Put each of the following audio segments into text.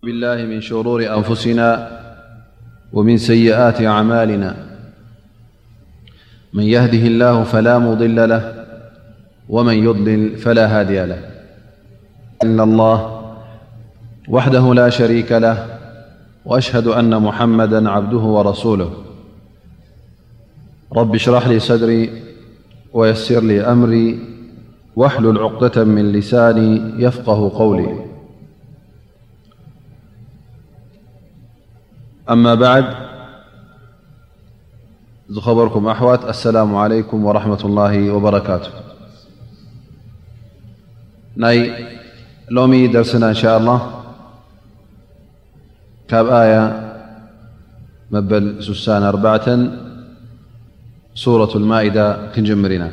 أ بالله من شرور أنفسنا ومن سيئات أعمالنا من يهده الله فلا مضل له ومن يضلل فلا هادي له إلا الله وحده لا شريك له وأشهد أن محمدا عبده ورسوله رب اشرح لي صدري ويسر لي أمري واحلل عقدة من لساني يفقه قولي أما بعد خبركم أحوت السلام عليكم ورحمة الله وبركاته ني لومي درسنا إن شاء الله كب آية مبل سسان أربعة سورة المائدة تنجمرنا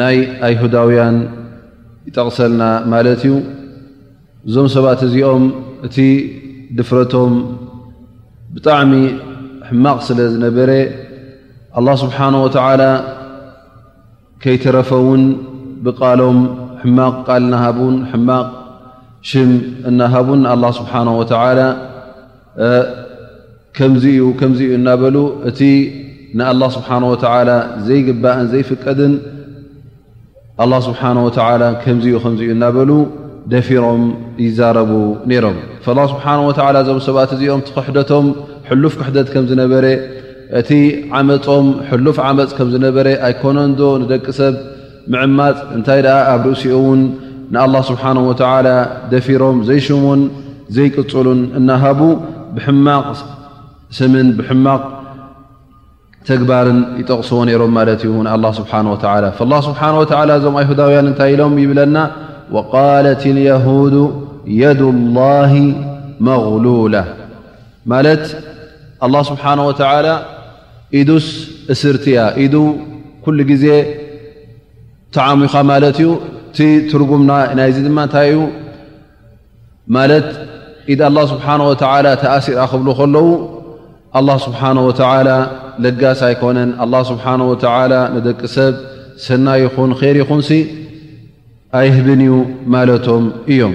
ናይ ኣይሁዳውያን ይጠቕሰልና ማለት እዩ እዞም ሰባት እዚኦም እቲ ድፍረቶም ብጣዕሚ ሕማቕ ስለ ዝነበረ ኣላ ስብሓን ወተዓላ ከይተረፈውን ብቃሎም ሕማቕ ቃል ናሃቡን ሕማቕ ሽም እናሃቡን ኣላ ስብሓን ወተዓላ ከምዚ እዩ ከምዚ እዩ እናበሉ እቲ ንኣላ ስብሓን ወተዓላ ዘይግባእን ዘይፍቀድን ኣላ ስብሓን ወተዓላ ከምዚ እዩ ከምዚ እዩ እናበሉ ደፊሮም ይዛረቡ ነይሮም ላ ስብሓን ወተዓላ እዞም ሰባት እዚኦም እቲ ክሕደቶም ሕሉፍ ክሕደት ከም ዝነበረ እቲ ዓመፆም ሕሉፍ ዓመፅ ከም ዝነበረ ኣይኮነንዶ ንደቂ ሰብ ምዕማጽ እንታይ ደኣ ኣብ ርእሲኡ'ውን ንኣላህ ስብሓነሁ ወተዓላ ደፊሮም ዘይሽሙን ዘይቅጽሉን እናሃቡ ብሕማቕ ስምን ብሕማቕ ተግባርን ይጠቕስዎ ነይሮም ማለት እዩ ንኣላህ ስብሓነሁ ወተዓላ ፈላህ ስብሓነሁ ወተዓላ እዞም ኣይሁዳውያን እንታይ ኢሎም ይብለና ወቃለት ልየሁዱ የዱ ላሂ መግሉላ ማለት ኣላህ ስብሓነሁ ወተዓላ ኢዱስ እስርቲ እያ ኢዱ ኩሉ ግዜ ተዓሚኻ ማለት እዩ እቲ ትርጉም ናይዚ ድማ እንታይ እዩ ማለት ኢድ ኣላ ስብሓን ወተላ ተኣሲራ ክብሉ ከለዉ ኣላ ስብሓን ወተላ ለጋስ ኣይኮነን ኣላ ስብሓን ወተላ ንደቂ ሰብ ሰና ይኹን ር ይኹንሲ ኣይህብን እዩ ማለቶም እዮም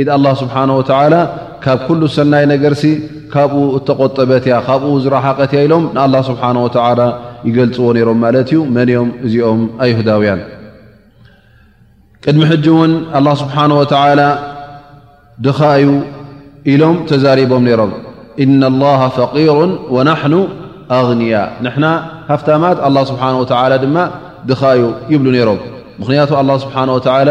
ኢድ ኣላ ስብሓን ወተዓላ ካብ ኩሉ ሰናይ ነገርሲ ካብኡ እተቖጠበት እያ ካብኡ ዝረሓቐት እያ ኢሎም ንኣላ ስብሓን ወተዓላ ይገልፅዎ ነይሮም ማለት እዩ መን እዮም እዚኦም ኣይሁዳውያን ቅድሚ ሕጂ እውን ኣላ ስብሓን ወተዓላ ድኻ እዩ ኢሎም ተዛሪቦም ነይሮም እና ላሃ ፈቂሩ ወናሕኑ ኣግንያ ንሕና ሃፍታማት ኣላ ስብሓን ወተዓላ ድማ ድኻ እዩ ይብሉ ነይሮም ምክንያቱ ኣላ ስብሓን ወተዓላ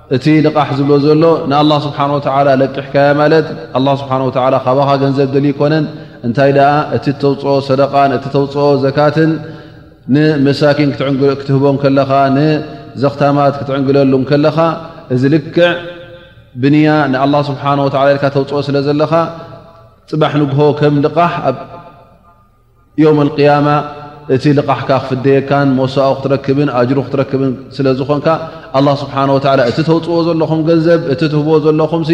እቲ ልቓሕ ዝብሎ ዘሎ ንኣላ ስብሓን ወተዓላ ለቂሕካያ ማለት ኣላ ስብሓን ወተዓላ ካባኻ ገንዘብ ደል ይኮነን እንታይ ደኣ እቲ ተውፅኦ ሰደቃን እቲ ተውፅኦ ዘካትን ንመሳኪን ክትህቦም ከለኻ ንዘኽታማት ክትዕንግለሉ ከለኻ እዚ ልክዕ ብንያ ንኣላ ስብሓን ወላ ኢልካ ተውፅኦ ስለ ዘለኻ ፅባሕ ንግሆ ከም ልቓሕ ዮውም ኣልቅያማ እቲ ልቓሕካ ክፍደየካን ሞሳኡ ክትረክብን ኣጅሩ ክትረክብን ስለ ዝኾንካ ኣላ ስብሓን ወተላ እቲ ተውፅዎ ዘለኹም ገንዘብ እቲ ትህብዎ ዘለኹምሲ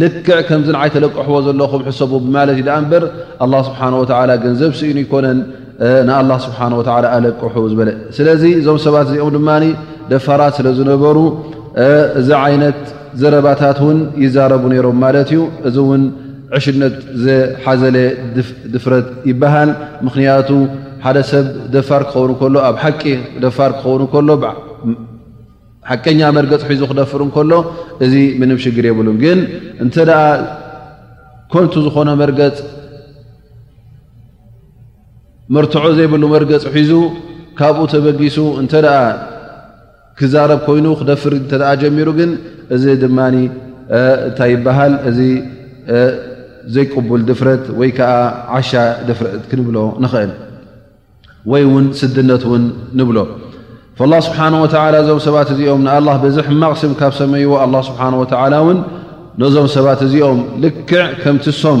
ልክዕ ከምዚ ንዓይ ተለቅሕዎ ዘለኹም ሕሰቡ ብማለት እዩ ደኣ እምበር ኣላ ስብሓን ወተላ ገንዘብ ስኢኑ ይኮነን ንኣላ ስብሓን ወ ኣለቅሑ ዝበለ ስለዚ እዞም ሰባት እዚኦም ድማ ደፋራት ስለ ዝነበሩ እዚ ዓይነት ዘረባታት ውን ይዛረቡ ነይሮም ማለት እዩ እዚ ውን ዕሽነት ዝሓዘለ ድፍረት ይበሃል። ምኽንያቱ ሓደ ሰብ ደፋር ክኸውን ከሎ ኣብ ሓቂ ደፋር ክኸውን ከሎ ሓቀኛ መርገፂ ሒዙ ክደፍር እንከሎ እዚ ምንም ሽግር የብሉን። ግን እንተ ኮንቱ ዝኾነ መርገፅ መርትዖ ዘይብሉ መርገፂ ሒዙ ካብኡ ተበጊሱ እንተ ክዛረብ ኮይኑ ክደፍር እተ ጀሚሩ ግን እዚ ድማ እንታይ ይበሃል እዚ ዘይቅቡል ድፍረት ወይ ከዓ ዓሻ ድፍረት ክንብሎ ንኽእል ወይ እውን ስድነት እውን ንብሎ ላ ስብሓን ወተላ እዞም ሰባት እዚኦም ንኣላ በዚ ሕማቕ ስም ካብ ሰመይዎ ኣላ ስብሓን ወተላ እውን ነዞም ሰባት እዚኦም ልክዕ ከምትሶም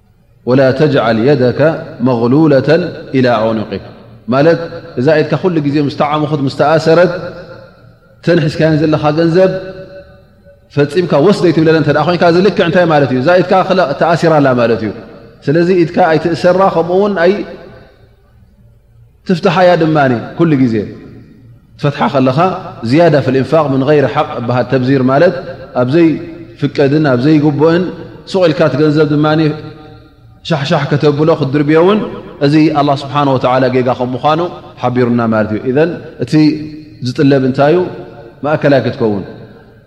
ወላ ተጅዓል የደከ መغሉለተ ኢላ ዑኑቅክ ማለት እዛ ኢድካ ኩሉ ግዜ ምስ ተዓሙክት ምስ ተኣሰረት እተን ሒዝካዮን ዘለካ ገንዘብ ፈፂምካ ወስደይ ትብለለ እተ ኮይንካ ዝልክዕ እንታይ ማለት እዩ እዛ ኢድካ ተኣሲራ ኣላ ማለት እዩ ስለዚ ኢድካ ኣይትእሰራ ከምኡውን ትፍትሓያ ድማ ኩሉ ግዜ ትፈትሓ ከለኻ ዝያዳ ፍ ንፋቅ ምን غይሪ ሓቅ በሃል ተብዚር ማለት ኣብዘይ ፍቀድን ኣብ ዘይግቡእን ሱቕ ኢልካ ትገንዘብ ድማ ሻሕሻሕ ከተብሎ ክትድርብዮ እውን እዚ ኣላ ስብሓን ወተላ ጌጋ ከም ምዃኑ ሓቢሩና ማለት እዩ እዘ እቲ ዝጥለብ እንታይ ዩ ማእከላይ ክትከውን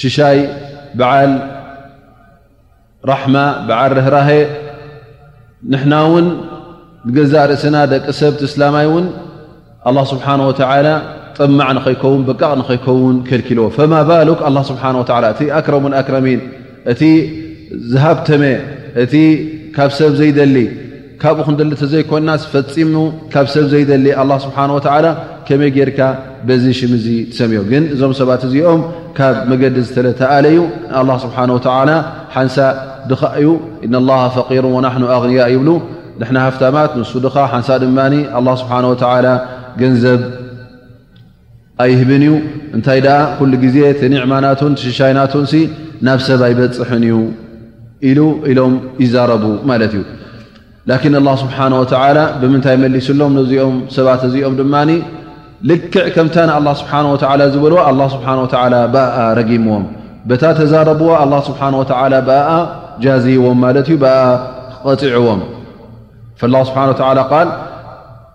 ሽሻይ በዓል ራሕማ በዓል ርህራሄ ንሕና ውን ንገዛእ ርእስና ደቂ ሰብ ትስላማይ ውን ኣላ ስብሓን ወተላ ጠማዕ ንኸይከውን በቃቕ ንኸይከውን ከልኪልዎ ፈማ ባሉክ ኣላ ስብሓን ወላ እቲ ኣክረሙን ኣክረሚን እቲ ዝሃብተመ እቲ ካብ ሰብ ዘይደሊ ካብኡ ክንደሊ ተዘይኮናስ ፈጺሙ ካብ ሰብ ዘይደሊ ኣላ ስብሓን ወተዓላ ከመይ ጌርካ በዚ ሽም እዚ ትሰምዮ ግን እዞም ሰባት እዚኦም ካብ መገዲ ዝተለተኣለ እዩ ንኣላ ስብሓን ወተዓላ ሓንሳ ድኻ እዩ እነ ላ ፈቂሩ ወናሕኑ ኣቕንያ ይብሉ ንሕና ሃፍታማት ንሱ ድኻ ሓንሳ ድማ ኣላ ስብሓን ወተዓላ ገንዘብ ኣይህብን እዩ እንታይ ደኣ ኩሉ ግዜ እቲ ኒዕማ ናቱን እቲ ሽሻይ ናቱንሲ ናብ ሰብ ኣይበጽሕን እዩ ኢሉ ኢሎም ይዛረቡ ማለት እዩ ላኪን ኣላ ስብሓን ወተላ ብምንታይ መሊስሎም ነዚኦም ሰባት እዚኦም ድማ ልክዕ ከምታ ንኣላ ስብሓን ወተላ ዝበልዋ ኣላ ስብሓን ወተላ ብኣኣ ረጊምዎም በታ ተዛረብዋ ኣላ ስብሓን ወተላ ብኣ ጃዝይዎም ማለት እዩ ብኣ ክቐጢዕዎም ፈላ ስብሓን ወተላ ቃል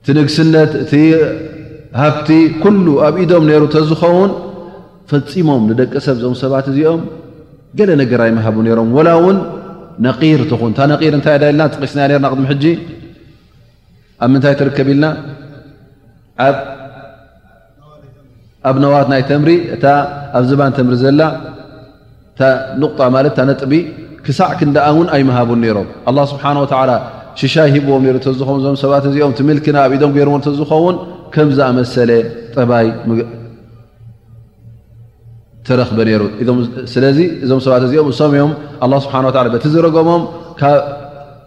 እቲ ንግስነት እቲ ሃብቲ ኩሉ ኣብ ኢዶም ነይሩ ተዝኸውን ፈፂሞም ንደቂ ሰብ ዞም ሰባት እዚኦም ገለ ነገር ኣይምሃቡ ነይሮም ወላ እውን ነቒር ትኹን እታ ነቒር እንታይ ዳኢልና ጥቂስና ርና ቅድሚ ሕጂ ኣብ ምንታይ ትርከብ ኢልና ኣብ ኣብ ነዋት ናይ ተምሪ እታ ኣብ ዝባን ተምሪ ዘላ እታ ንቕጣ ማለት እታ ነጥቢ ክሳዕ ክንዳኣ እውን ኣይምሃቡን ነይሮም ኣላ ስብሓን ወተዓላ ሽሻይ ሂብዎም ነሩ እተዝኸውን እዞም ሰባት እዚኦም ትምልክና ኣብ ኢዶም ገይርዎ እተዝኸውን ከም ዝኣመሰለ ጠባይ ተረኽበ ነይሩ ስለዚ እዞም ሰባት እዚኦም እሶም እዮም ኣላ ስብሓን ወላ በቲ ዝረገሞም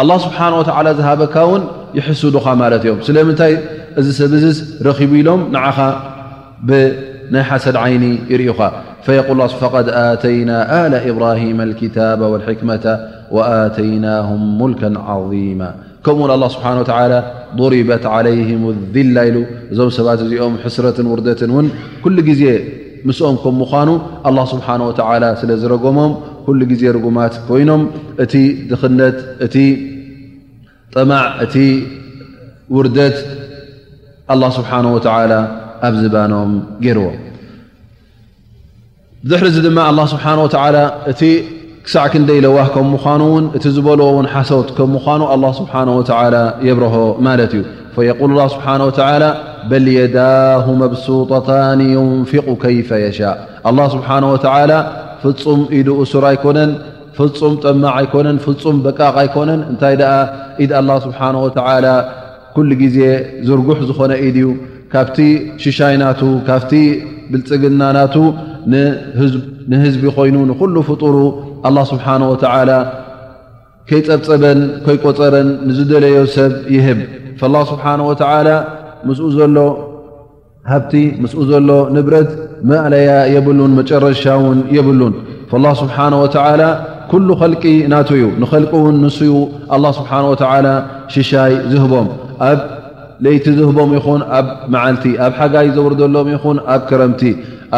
ኣላህ ስብሓን ወተዓላ ዝሃበካ እውን ይሕሱዱኻ ማለት እዮም ስለምንታይ እዚ ሰብ እዚ ረኺቡ ኢሎም ንዓኻ ብናይ ሓሰድ ዓይኒ ይርእኻ ፈየቁል ፈቐድ ኣተይና ኣላ ኢብራሂም ኣልክታባ ወልሕክመታ ወኣተይናሁም ሙልከን ዓማ ከምኡ ውን ኣላ ስብሓን ወተዓላ ضሪበት ዓለይህም ዚላ ኢሉ እዞም ሰባት እዚኦም ሕስረትን ውርደትን እውን ኩሉ ግዜ ምስኦም ከም ምዃኑ ኣላ ስብሓን ወተዓላ ስለ ዝረጎሞም ኩሉ ግዜ ርጉማት ኮይኖም እቲ ድኽነት እቲ ጠማዕ እቲ ውርደት ኣላ ስብሓን ወተዓላ ኣብ ዝባኖም ገይርዎም ብድሕሪ እዚ ድማ ኣላ ስብሓን ወተዓላ እቲ ክሳዕ ክንደይ ለዋህ ከም ምዃኑ ውን እቲ ዝበሎ ውን ሓሶት ከም ምዃኑ ኣላህ ስብሓነሁ ወተዓላ የብርሆ ማለት እዩ። ፈየቁሉ ላህ ስብሓነሁ ወተዓላ በል የዳሁ መብሱጠታኒ ዩንፊቁ ከይፈ የሻእ ኣላህ ስብሓነሁ ወተዓላ ፍፁም ኢዱ እሱር ኣይኮነን፣ ፍፁም ጠማዕ ኣይኮነን፣ ፍፁም በቃቕ ኣይኮነን፣ እንታይ ደኣ ኢድ ኣላህ ስብሓነሁ ወተዓላ ኩሉ ግዜ ዝርጉሕ ዝኾነ ኢድ እዩ ካብቲ ሽሻይ ናቱ ካብቲ ብልፅግና ናቱ ንህዝቢ ኮይኑ ንኩሉ ፍጡሩ ኣላ ስብሓን ወተዓላ ከይፀብፀበን ከይቆፀረን ንዝደለዮ ሰብ ይህብ ላ ስብሓን ወተዓላ ምስኡ ዘሎ ሃብቲ ምስኡ ዘሎ ንብረት ማእለያ የብሉን መጨረሻ ውን የብሉን ላ ስብሓን ወተላ ኩሉ ኸልቂ ናቱ እዩ ንኸልቂ እውን ንስኡ ኣላ ስብሓን ወተላ ሽሻይ ዝህቦም ኣብ ለይቲ ዝህቦም ይኹን ኣብ መዓልቲ ኣብ ሓጋይ ዘውርደሎም ይኹን ኣብ ክረምቲ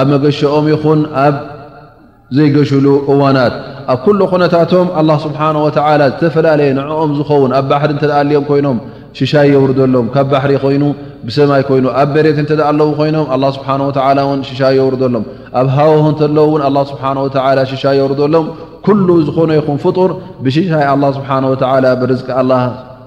ኣብ መገሸኦም ይኹን ኣብ ዘይገሹሉ እዋናት ኣብ ኩሉ ኩነታቶም ኣላህ ስብሓነሁ ወተዓላ ዝተፈላለየ ንዕኦም ዝኸውን ኣብ ባሕሪ እንተ ኣልዮም ኮይኖም ሽሻይ የውርደሎም ካብ ባሕሪ ኮይኑ ብሰማይ ኮይኑ ኣብ መሬት እንተ ኣለዉ ኮይኖም ኣላህ ስብሓነሁ ወተዓላ እውን ሽሻይ የውርደሎም ኣብ ሃወሆ እንተለዉ እውን ኣላህ ስብሓነሁ ወተዓላ ሽሻይ የውርደሎም ኩሉ ዝኾነ ይኹን ፍጡር ብሽሻይ ኣላህ ስብሓነሁ ወተዓላ ብርዝቂ ኣላህ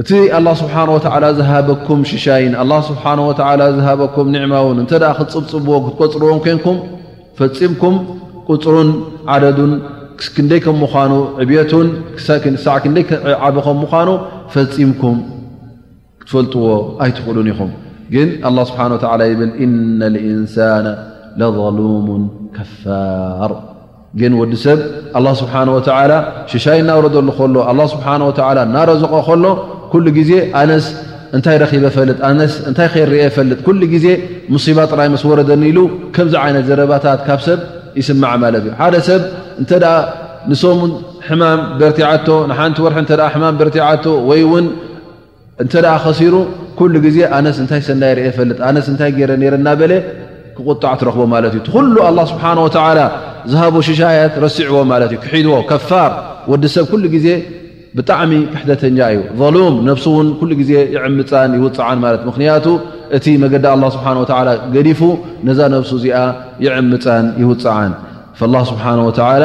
እቲ ኣላህ ስብሓን ወተዓላ ዝሃበኩም ሽሻይን ኣላህ ስብሓን ወተዓላ ዝሃበኩም ኒዕማ እውን እንተ ደኣ ክትጽብጽብዎም ክትቈጽርዎም ኮንኩም ፈጺምኩም ቁጽሩን ዓደዱን ክንደይ ከም ምዃኑ ዕብየቱን ሳዕ ክንደይ ዓብ ከም ምዃኑ ፈጺምኩም ክትፈልጥዎ ኣይትኽእሉን ኢኹም ግን ኣላ ስብሓን ወተዓላ ይብል ኢነ ልእንሳና ለظሉሙን ከፋር ግን ወዲ ሰብ ኣላ ስብሓን ወተዓላ ሽሻይ እናውረደሉ ከሎ ኣላ ስብሓን ወተዓላ እናረዘቆ ከሎ ኩሉ ግዜ ኣነስ እንታይ ረኺበ ፈልጥ ኣነስ እንታይ ከይርኤ ፈልጥ ኩሉ ግዜ ሙሲባ ጥራይ ምስ ወረደኒ ኢሉ ከምዚ ዓይነት ዘረባታት ካብ ሰብ ይስማዕ ማለት እዩ ሓደ ሰብ እንተ ንሰሙን ሕማም በርቲዓቶ ንሓንቲ ወርሒ እተ ሕማም በርቲዓቶ ወይ እውን እንተ ከሲሩ ኩሉ ግዜ ኣነስ እንታይ ሰናይ ርኤ ፈልጥ ኣነስ እንታይ ገይረ ነረ እናበለ ክቁጣዕ ትረኽቦ ማለት እዩ ትኩሉ ኣላ ስብሓን ወተላ ዝሃቦ ሽሻያት ረሲዕዎ ማለት እዩ ክሒድዎ ከፋር ወዲ ሰብ ኩሉ ግዜ ብጣዕሚ ክሕደተኛ እዩ ظሉም ነብሱ እውን ኩሉ ግዜ ይዕምፃን ይውፅዓን ማለት ምክንያቱ እቲ መገዲ ኣላ ስብሓን ወተላ ገዲፉ ነዛ ነብሱ እዚኣ ይዕምፃን ይውፅዓን ላ ስብሓን ወተላ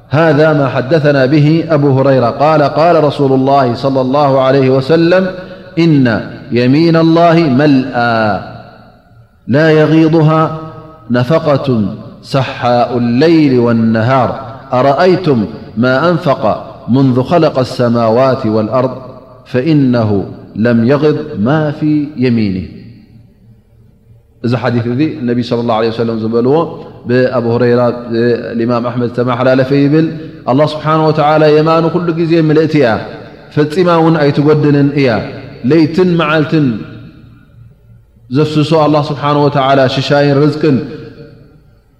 هذا ما حدثنا به أبو هريرة قال قال رسول الله صلى الله عليه وسلم إن يمين الله ملأا لا يغيضها نفقة صحاء الليل والنهار أرأيتم ما أنفق منذ خلق السماوات والأرض فإنه لم يغض ما في يمينه እዚ ሓዲት እዚ ነቢ صለ ላه ለ ሰለም ዝበልዎ ብኣብ ሁረይራ ልማም ኣሕመድ ዝተመሓላለፈ ይብል ኣላ ስብሓን ወተላ የማኑ ኩሉ ግዜ ምልእቲ እያ ፈፂማ እውን ኣይትጎድልን እያ ለይትን መዓልትን ዘፍስሶ ኣላ ስብሓን ወተላ ሽሻይን ርዝቅን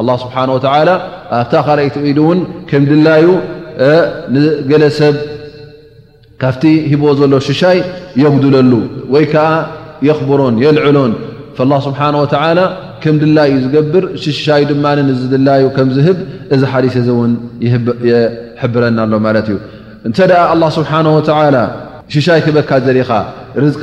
ኣላህ ስብሓን ወተዓላ ኣብታ ካልኣይቲ ኢዱ እውን ከም ድላዩ ንገለ ሰብ ካብቲ ሂብዎ ዘሎ ሽሻይ የጉድለሉ ወይ ከዓ የኽብሮን የልዕሎን ላ ስብሓን ወተዓላ ከም ድላዩ እዩ ዝገብር ሽሻይ ድማ ንዚ ድላዩ ከም ዝህብ እዚ ሓዲስ እዚ እውን ይሕብረና ኣሎ ማለት እዩ እንተ ደኣ ኣላ ስብሓን ወተዓላ ሽሻይ ክበካ ዘሊኻ ርዝቂ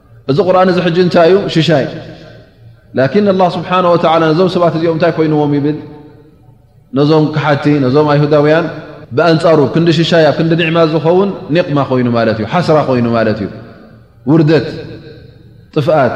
እዚ ቁርን እዚ ሕጂ እንታይ እዩ ሽሻይ ላኪን ኣላ ስብሓን ወተላ ነዞም ሰባት እዚኦም እንታይ ኮይኑዎም ይብል ነዞም ክሓቲ ነዞም ኣይሁዳውያን ብኣንጻሩ ክንዲ ሽሻይ ኣብ ክንዲ ኒዕማ ዝኸውን ኒቕማ ኮይኑ ማለት እዩ ሓስራ ኮይኑ ማለት እዩ ውርደት ጥፍኣት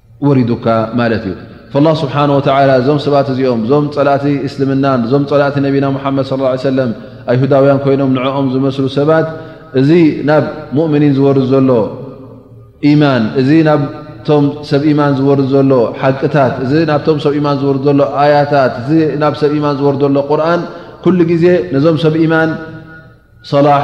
ወሪዱካ ማለት እዩ ላህ ስብሓን ወተላ እዞም ሰባት እዚኦም እዞም ፀላእቲ እስልምናን እዞም ፀላእቲ ነቢና ሙሓመድ ስ ሰለም ኣይሁዳውያን ኮይኖም ንዕኦም ዝመስሉ ሰባት እዚ ናብ ሙእምኒን ዝወርድ ዘሎ ኢማን እዚ ናብቶም ሰብ ኢማን ዝወርድ ዘሎ ሓቅታት እዚ ናብቶም ሰብ ኢማን ዝወርድ ዘሎ ኣያታት እዚ ናብ ሰብ ኢማን ዝወርድ ዘሎ ቁርን ኩሉ ግዜ ነዞም ሰብ ኢማን ሰላሕ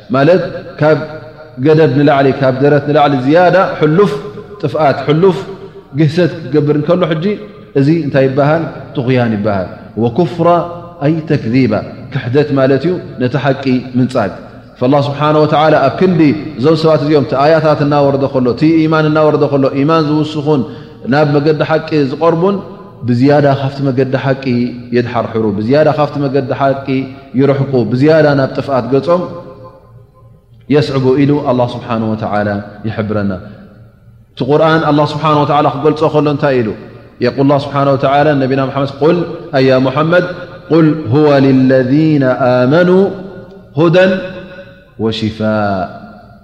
ማለት ካብ ገደብ ንላዕሊ ካብ ደረት ንላዕሊ ዝያዳ ሕሉፍ ጥፍኣት ሕሉፍ ግህሰት ክገብር እንከሎ ሕጂ እዚ እንታይ ይበሃል ጥቑያን ይበሃል ወኩፍራ ኣይ ተክዚባ ክሕደት ማለት እዩ ነቲ ሓቂ ምንጻግ ላ ስብሓን ወተላ ኣብ ክንዲ እዞም ሰባት እዚኦም እቲ ኣያታት እናወረደ ከሎ እቲ ኢማን እናወረደ ከሎ ኢማን ዝውስኹን ናብ መገዲ ሓቂ ዝቐርቡን ብዝያዳ ካብቲ መገዲ ሓቂ የድሓርሕሩ፣ ብዝያዳ ካብቲ መገዲ ሓቂ ይርሕቁ፣ ብዝያዳ ናብ ጥፍኣት ገጾም የስዕቡ ኢሉ ኣላ ስብሓን ወተዓላ ይሕብረና። እቲ ቁርን ኣላ ስብሓን ወተዓላ ክገልጾ ከሎ እንታይ ኢሉ? የቁል ላ ስብሓን ወተላ ነቢና ሓመድ ቁል ኣያ ሙሓመድ ቁል ሁወ ልለذነ ኣመኑ ሁደን ወሽፋእ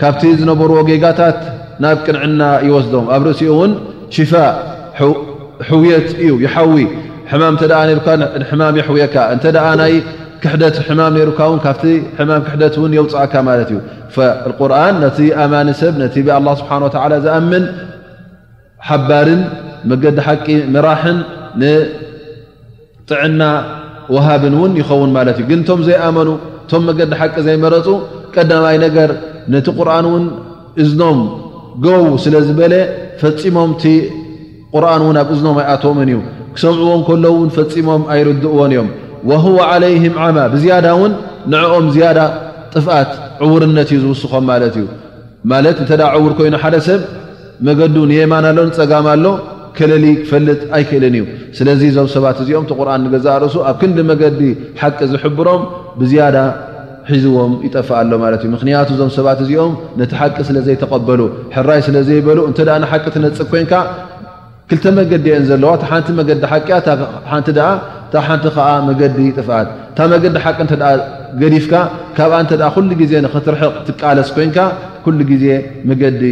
ካብቲ ዝነበርዎ ጌጋታት ናብ ቅንዕና ይወስዶም። ኣብ ርእሲኡ እውን ሽፋእ፣ ሕውየት፣ እዩ። ይሓዊ። ሕማም እንተ ነይሩካ ንሕማም የሕውየካ። እንተ ናይ ክሕደት ሕማም ነይሩካ እውን ካብቲ ሕማም ክሕደት እውን የውጽኣካ ማለት እዩ። ፈልቁርኣን ነቲ ኣማኒ ሰብ ነቲ ብኣላህ ስብሓነሁ ወተዓላ ዝኣምን፣ ሓባርን መገዲ ሓቂ መራሕን ንጥዕና ወሃብን እውን ይኸውን ማለት እዩ ግን እቶም ዘይኣመኑ እቶም መገዲ ሓቂ ዘይመረፁ ቀዳማይ ነገር ነቲ ቁርን እውን እዝኖም ጎው ስለ ዝበለ ፈፂሞም እቲ ቁርን እውን ኣብ እዝኖም ኣይኣትዎምን እዩ ክሰምዕዎ ከለዉ እውን ፈፂሞም ኣይርድእዎን እዮም ወህወ ዓለይህም ዓማ ብዝያዳ እውን ንዕኦም ዝያዳ ጥፍኣት ዕውርነት እዩ ዝውስኾም ማለት እዩ ማለት እንተ ዕውር ኮይኑ ሓደ ሰብ መገዱ ንየማን ኣሎ ንጸጋም ኣሎ ክለሊ ክፈልጥ ኣይክእልን እዩ ስለዚ እዞም ሰባት እዚኦም እቲ ቁርን ንገዛእ ርእሱ ኣብ ክንዲ መገዲ ሓቂ ዝሕብሮም ብዝያዳ ሒዝዎም ይጠፍእ ኣሎ ማለት እዩ ምክንያቱ እዞም ሰባት እዚኦም ነቲ ሓቂ ስለ ዘይተቐበሉ ሕራይ ስለ ዘይበሉ እንተ ንሓቂ ትነጽግ ኮንካ ክልተ መገዲ እየን ዘለዋ እታ ሓንቲ መገዲ ሓቂ እያ እታ ሓንቲ ደኣ እታ ሓንቲ ከኣ መገዲ ጥፍኣት እታ መገዲ ሓቂ እንተ ገዲፍካ ካብኣ እንተ ኩሉ ግዜ ንኽትርሕቕ ትቃለስ ኮይንካ ኩሉ ግዜ መገዲ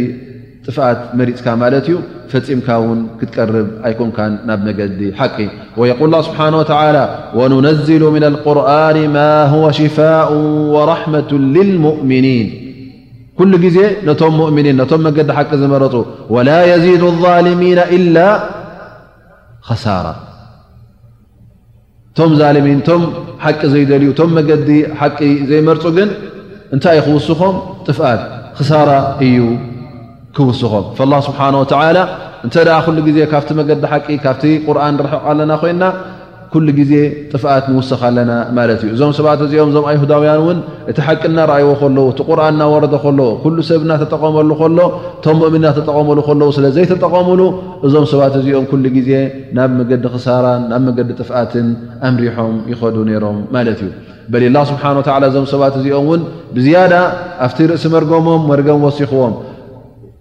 ጥፍኣት መሪጽካ ማለት እዩ ፈጺምካ እውን ክትቀርብ ኣይኮንካን ናብ መገዲ ሓቂ ወየቁል ላ ስብሓን ወተላ ወኑነዝሉ ምና ልቁርን ማ ሁወ ሽፋኡ ወራሕመቱ ልልሙእምኒን ኩሉ ግዜ ነቶም ሙእምኒን ነቶም መገዲ ሓቂ ዝመረፁ ወላ የዚዱ ዛልሚና ኢላ ኸሳራ እቶም ዛልሚን እቶም ሓቂ ዘይደልዩ እቶም መገዲ ሓቂ ዘይመርፁ ግን እንታይ እዩ ክውስኾም ጥፍኣት ክሳራ እዩ ክውስኾም ላ ስብሓን ወተላ እንተ ኩሉ ግዜ ካብቲ መገዲ ሓቂ ካብቲ ቁርን ርሕቕ ኣለና ኮይንና ኩሉ ግዜ ጥፍኣት ንውስኽ ኣለና ማለት እዩ። እዞም ሰባት እዚኦም እዞም ኣይሁዳውያን እውን እቲ ሓቂ እናረኣይዎ ከለዉ እቲ ቁርን እናወረደ ከሎ ኩሉ ሰብ እናተጠቐመሉ ከሎ እቶም ሙእሚን እናተጠቐሙሉ ከለዉ ስለ ዘይተጠቐሙሉ እዞም ሰባት እዚኦም ኩሉ ግዜ ናብ መገዲ ክሳራን ናብ መገዲ ጥፍኣትን ኣምሪሖም ይኸዱ ነይሮም ማለት እዩ። በሊ ኣላህ ስብሓነ ወተዓላ እዞም ሰባት እዚኦም እውን ብዝያዳ ኣብቲ ርእሲ መርገሞም መርገም ወሲኽዎም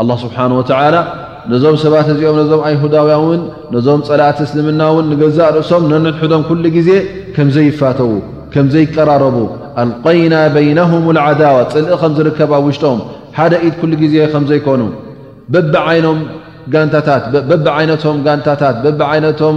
ኣላህ ስብሓነሁ ወተዓላ ነዞም ሰባት እዚኦም ነዞም ኣይሁዳውያንን ነዞም ጸላእቲ እስልምና እውን ንገዛእ ርእሶም ነንሕዶም ኩሉ ግዜ ከም ዘይፋተዉ ከም ዘይቀራረቡ ኣልቀይና በይነሁም ልዓዳዋ ጽልኢ ከም ዝርከብ ኣብ ውሽጦም ሓደ ኢድ ኩሉ ግዜ ከም ዘይኮኑ በብዓይኖም ጋንታታት በብዓይነቶም ጋንታታት በብዓይነቶም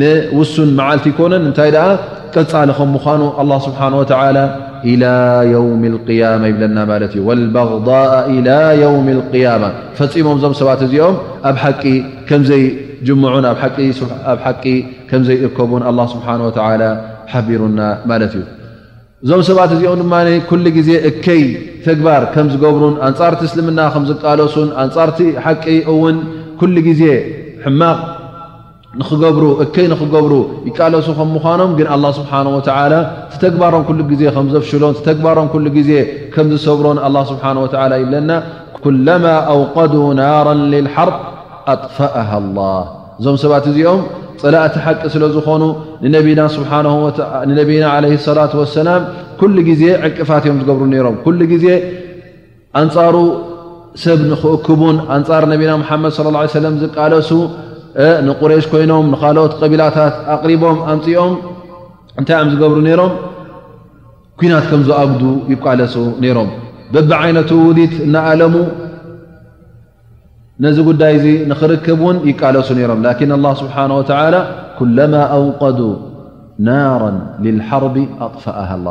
ንውሱን መዓልቲ ኣይኮነን እንታይ ደኣ ቀጻሊ ከም ምዃኑ ኣላ ስብሓን ወተላ ኢላ የውም ልቅያማ ይብለና ማለት እዩ ወልበغዳ ኢላ የውም ልቅያማ ፈፂሞም እዞም ሰባት እዚኦም ኣብ ሓቂ ከምዘይጅምዑን ኣብ ሓቂ ከምዘይእከቡን ኣላ ስብሓን ወተላ ሓቢሩና ማለት እዩ እዞም ሰባት እዚኦም ድማ ኩሉ ግዜ እከይ ተግባር ከም ዝገብሩን ኣንጻርቲ እስልምና ከም ዝቃለሱን ኣንጻርቲ ሓቂ እውን ኩሉ ግዜ ሕማቕ ንኽገብሩ እከይ ንኽገብሩ ይቃለሱ ከም ምዃኖም ግን ኣላ ስብሓን ወተዓላ እቲ ተግባሮም ኩሉ ግዜ ከም ዘፍሽሎን እቲ ተግባሮም ኩሉ ግዜ ከም ዝሰብሮን ኣላ ስብሓን ወተዓላ ይብለና ኩለማ ኣውቀዱ ናራን ልልሓርብ ኣጥፋእሃ ላህ እዞም ሰባት እዚኦም ፀላእቲ ሓቂ ስለ ዝኾኑ ንነቢና ንነቢና ዓለ ሰላት ወሰላም ኩሉ ግዜ ዕንቅፋት እዮም ዝገብሩ ነይሮም ኩሉ ግዜ ኣንጻሩ ሰብ ንክእክቡን ኣንጻር ነቢና ሙሓመድ ለ ላ ሰለም ዝቃለሱ ንቁሬሽ ኮይኖም ንካልኦት ቀቢላታት ኣቕሪቦም ኣምፂኦም እንታይ እዮም ዝገብሩ ነይሮም ኩናት ከም ዝኣጉዱ ይቃለሱ ነይሮም በቢ ዓይነቱ ውዲት እናኣለሙ ነዚ ጉዳይ እዚ ንኽርክብ እውን ይቃለሱ ነይሮም ላኪን ኣላ ስብሓን ወተላ ኩለማ ኣውቀዱ ናራ ልሓርቢ ኣጥፋኣሃ ላ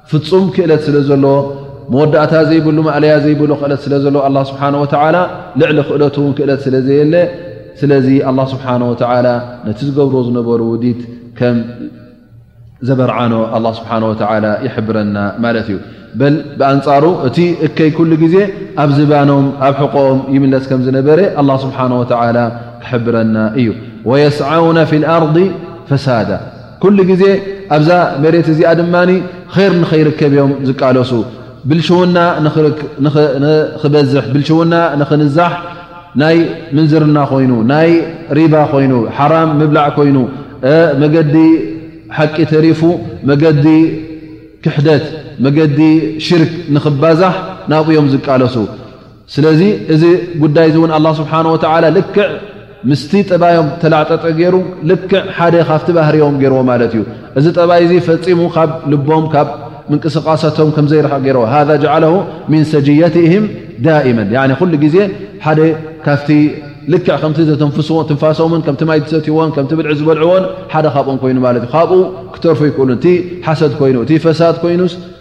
ፍጹም ክእለት ስለ ዘለዎ መወዳእታ ዘይብሉ ማእለያ ዘይብሉ ክእለት ስለ ዘለዎ ኣላ ስብሓን ወተዓላ ልዕሊ ክእለት እውን ክእለት ስለ ዘየለ ስለዚ ኣላ ስብሓን ወተዓላ ነቲ ዝገብርዎ ዝነበሩ ውዲት ከም ዘበርዓኖ ኣላ ስብሓን ወተዓላ ይሕብረና ማለት እዩ በል ብኣንጻሩ እቲ እከይ ኩሉ ግዜ ኣብ ዝባኖም ኣብ ሕቆኦም ይምለስ ከም ዝነበረ ኣላ ስብሓን ወተዓላ ክሕብረና እዩ ወየስዓውነ ፊ ልኣርዲ ፈሳዳ ኩሉ ግዜ ኣብዛ መሬት እዚኣ ድማ ኼር ንኸይርከብ እዮም ዝቃለሱ። ብልሽውና ንኽበዝሕ፣ ብልሽውና ንኽንዛሕ ናይ ምንዝርና ኮይኑ፣ ናይ ሪባ ኮይኑ፣ ሓራም ምብላዕ ኮይኑ፣ መገዲ ሓቂ ተሪፉ መገዲ ክሕደት፣ መገዲ ሽርክ ንኽባዛሕ ናብኡ እዮም ዝቃለሱ። ስለዚ እዚ ጉዳይ እዚ እውን ኣላ ስብሓን ወተዓላ ልክዕ ምስቲ ጠባዮም ተላዕጠጠ ገይሩ ልክዕ ሓደ ካብቲ ባህርዮም ገይርዎ ማለት እዩ እዚ ጠባይ እዚ ፈፂሙ ካብ ልቦም ካብ ምንቅስቃሳቶም ከምዘይርሕቕ ገይርዎ ሃ ጀዓለ ምን ሰጅየትህም ዳእመን ያ ኩሉ ግዜ ሓደ ካብቲ ልክዕ ከምቲ ዘተንፍስዎ ትንፋሶምን ከምቲ ማይ ዝሰትዎን ከምቲ ብልዒ ዝበልዕዎን ሓደ ካብኦም ኮይኑ ማለት እዩ ካብኡ ክተርፉ ይክእሉ እቲ ሓሰድ ኮይኑ እቲ ፈሳድ ኮይኑስ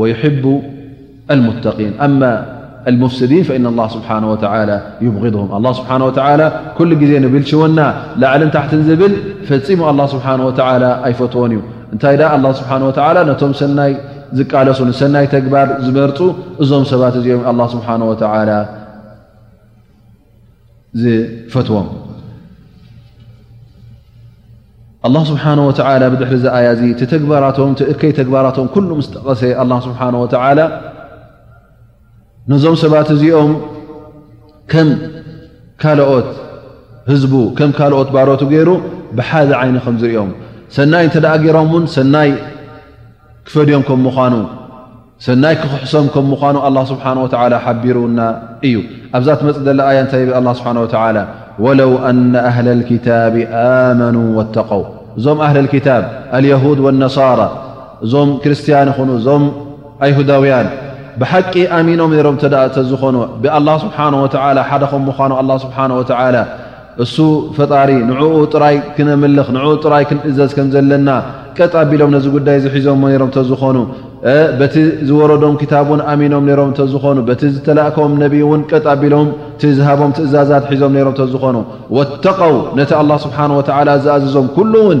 ወዩሒቡ ኣልሙተቂን ኣማ ኣልሙፍስዲን ፈኢነ ላህ ስብሓን ወተዓላ ዩብغድሁም ኣላ ስብሓን ወተዓላ ኩሉ ግዜ ንብልሽወና ላዕልን ታሕትን ዝብል ፈፂሙ ኣላ ስብሓን ወተዓላ ኣይፈትዎን እዩ እንታይ ደኣ ኣላ ስብሓን ወተዓላ ነቶም ሰናይ ዝቃለሱ ንሰናይ ተግባር ዝመርፁ እዞም ሰባት እዚኦም ኣላ ስብሓን ወተዓላ ዝፈትዎም ኣላ ስብሓን ወተላ ብድሕሪ ዚ ኣያ እዚ እቲ ተግባራቶም እከይ ተግባራቶም ኩሉ ምስ ጠቐሰ ኣላ ስብሓን ወተዓላ ነዞም ሰባት እዚኦም ከም ካልኦት ህዝቡ ከም ካልኦት ባሮቱ ገይሩ ብሓደ ዓይኒ ከም ዝርኦም ሰናይ እንተ ደኣ ገይሮም እውን ሰናይ ክፈድዮም ከም ምዃኑ ሰናይ ክኽሕሶም ከም ምዃኑ ኣላህ ስብሓን ወተዓላ ሓቢሩና እዩ። ኣብዛ ትመጽእ ዘላ ኣያ እንታይ ይብል ኣላህ ስብሓን ወተዓላ ወለው ኣነ ኣህለ ልክታብ ኣመኑ ወተቀው እዞም ኣህለ ልክታብ ኣልየሁድ ወነሳራ እዞም ክርስትያን ይኹኑ እዞም ኣይሁዳውያን ብሓቂ ኣሚኖም ነይሮም እተ እተዝኾኑ ብኣላህ ስብሓን ወተዓላ ሓደ ከም ምዃኑ ኣላ ስብሓን ወተዓላ እሱ ፈጣሪ ንዕኡ ጥራይ ክነምልኽ ንዕኡ ጥራይ ክንእዘዝ ከም ዘለና ቀጥ ኣቢሎም ነዚ ጉዳይ እዚ ሒዞሞ ነይሮም እንተዝኾኑ በቲ ዝወረዶም ክታብ እውን ኣሚኖም ነይሮም እንተዝኾኑ በቲ ዝተላእከዎም ነቢይ እውን ቀጥ ኣቢሎም እቲ ዝሃቦም ትእዛዛት ሒዞም ነይሮም እንተዝኾኑ ወተቀው ነቲ ኣላህ ስብሓን ወተዓላ ዝኣዘዞም ኩሉ እውን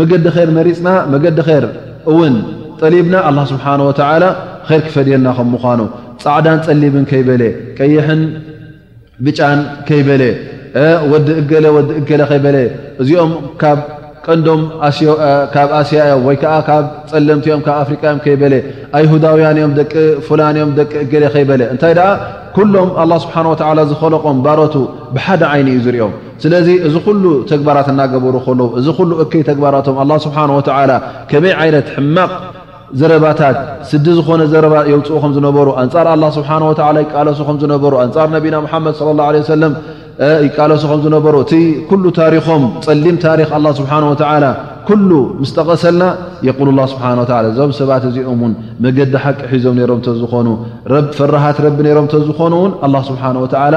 መገዲ ኼር መሪጽና መገዲ ኼር እውን ጠሊብና ኣላህ ስብሓነ ወተዓላ ኼር ክፈድየልና ከም ምዃኑ ጻዕዳን ጸሊምን ከይበለ ቀይሕን ብጫን ከይበለ ወዲ እገለ ወዲ እገለ ከይበለ እዚኦም ካብ ቀንዶም ካብ ኣስያ እዮም ወይ ከዓ ካብ ፀለምቲ እዮም ካብ ኣፍሪቃ እዮም ከይበለ ኣይሁዳውያን እዮም ደቂ ፍላን እዮም ደቂ እገሌ ከይበለ እንታይ ደኣ ኩሎም ኣላ ስብሓን ወተዓላ ዝኸለቆም ባሮቱ ብሓደ ዓይኒ እዩ ዝርኦም ስለዚ እዚ ኩሉ ተግባራት እናገበሩ ከለዉ እዚ ኩሉ እከይ ተግባራቶም ኣላ ስብሓን ወተዓላ ከመይ ዓይነት ሕማቕ ዘረባታት ስዲ ዝኾነ ዘረባ የውፅኡ ከም ዝነበሩ ኣንፃር ኣላ ስብሓን ወተዓላ ይቃለሱ ከም ዝነበሩ ኣንፃር ነቢና ሙሓመድ ስለ ላ ለ ሰለም ይቃለሱ ከም ዝነበሩ እቲ ኩሉ ታሪኾም ፀሊም ታሪክ ኣላ ስብሓን ወተዓላ ኩሉ ምስ ጠቐሰልና የቁሉ ላ ስብሓን ወተላ እዞም ሰባት እዚኦም እውን መገዲ ሓቂ ሒዞም ነይሮም እንተዝኾኑ ፈራሃት ረቢ ነይሮም እንተዝኾኑ እውን ኣላ ስብሓን ወተዓላ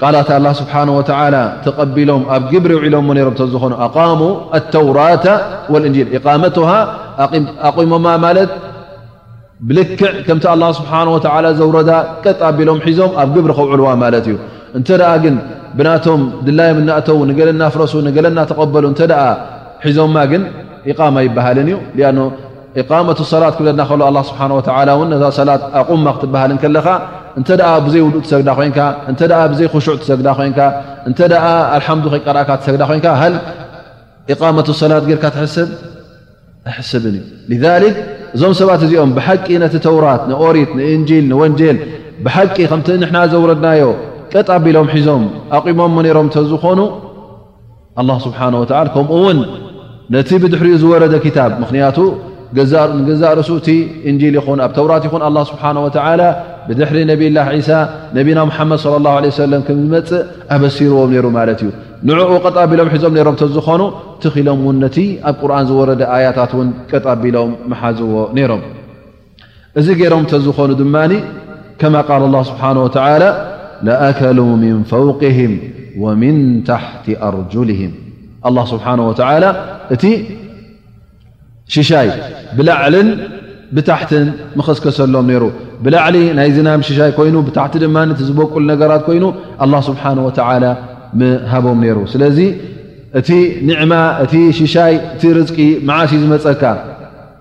ቃላት ኣላህ ስብሓነሁ ወተዓላ ተቐቢሎም ኣብ ግብሪ ኣውዒሎሞ ነይሮም ተዝኾኑ ኣቃሙ ኣተውራተ ወልእንጂል ኢቃመቱሃ ኣቒሞማ ማለት ብልክዕ ከምቲ ኣላህ ስብሓነሁ ወተዓላ ዘውረዳ ቀጥ ኣቢሎም ሒዞም ኣብ ግብሪ ከውዕልዋ ማለት እዩ እንተ ደኣ ግን ብናቶም ድላዮም እናእተዉ ንገለ እናፍረሱ ንገለ እናተቐበሉ እንተ ደኣ ሒዞማ ግን ኢቃማ ይበሃልን እዩ ሊኣኖ ኢቃመቱ ሰላት ክብለና ከሎ ኣላ ስብሓን ወተላ እውን ነዛ ሰላት ኣቁማ ክትበሃል እንከለኻ እንተ ብዘይ ውዱእ ትሰግዳ ኮይንካ እንተ ብዘይ ክሹዕ ትሰግዳ ኮይንካ እንተ ኣልሓምዱ ከይቀረእካ ትሰግዳ ኮይንካ ሃል ኢቃመቱ ሰላት ጌርካ ትሕስብ ኣይሕስብን እዩ ልዛሊክ እዞም ሰባት እዚኦም ብሓቂ ነቲ ተውራት ንኦሪት ንእንጂል ንወንጀል ብሓቂ ከምቲ ንሕና ዘውረድናዮ ቀጥ ኣቢሎም ሒዞም ኣቑሞሞ ነይሮም እተዝኾኑ ኣላህ ስብሓነሁ ወተዓላ ከምኡ ውን ነቲ ብድሕሪኡ ዝወረደ ክታብ ምኽንያቱ ንገዛእ ርእሱ እቲ እንጂል ይኹን ኣብ ተውራት ይኹን ኣላ ስብሓን ወተዓላ ብድሕሪ ነብይላህ ዒሳ ነቢና ሙሓመድ ለ ላሁ ለ ሰለም ከም ዝመፅእ ኣበሲርዎም ነይሩ ማለት እዩ ንዕኡ ቀጥ ኣቢሎም ሒዞም ነይሮም ተዝኾኑ ትኺኢሎም እውን ነቲ ኣብ ቁርን ዝወረደ ኣያታት እውን ቀጥ ኣቢሎም መሓዝዎ ነይሮም እዚ ገይሮም እንተዝኾኑ ድማ ከማ ቃል ኣላ ስብሓን ወተላ ለኣከሉ ምን ፈውቅህም ወምን ታሕቲ ኣርጁልህም ኣላ ስብሓን ወተላ እቲ ሽሻይ ብላዕልን ብታሕትን ምኸስከሰሎም ነይሩ ብላዕሊ ናይ ዝናም ሽሻይ ኮይኑ ብታሕቲ ድማ እቲ ዝበቁል ነገራት ኮይኑ ኣላ ስብሓን ወተላ ምሃቦም ነይሩ ስለዚ እቲ ኒዕማ እቲ ሽሻይ እቲ ርዝቂ መዓሽ እዩ ዝመፀካ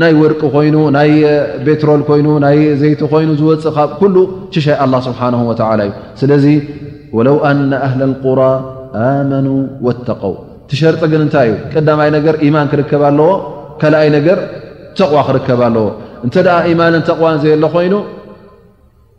ናይ ወርቂ ኮይኑ ናይ ቤትሮል ኮይኑ ናይ ዘይቲ ኮይኑ ዝወፅእ ካብ ኩሉ ሽሻይ ኣላ ስብሓን ወተላ እዩ ስለዚ ወለው ኣና ኣህለ ቁራ ኣመኑ ወተቀው እቲ ሸርጢ ግን እንታይ እዩ ቀዳማይ ነገር ኢማን ክርከብ ኣለዎ ካልኣይ ነገር ተቕዋ ክርከብ ኣለዎ እንተ ኢማንን ተቕዋን ዘየሎ ኮይኑ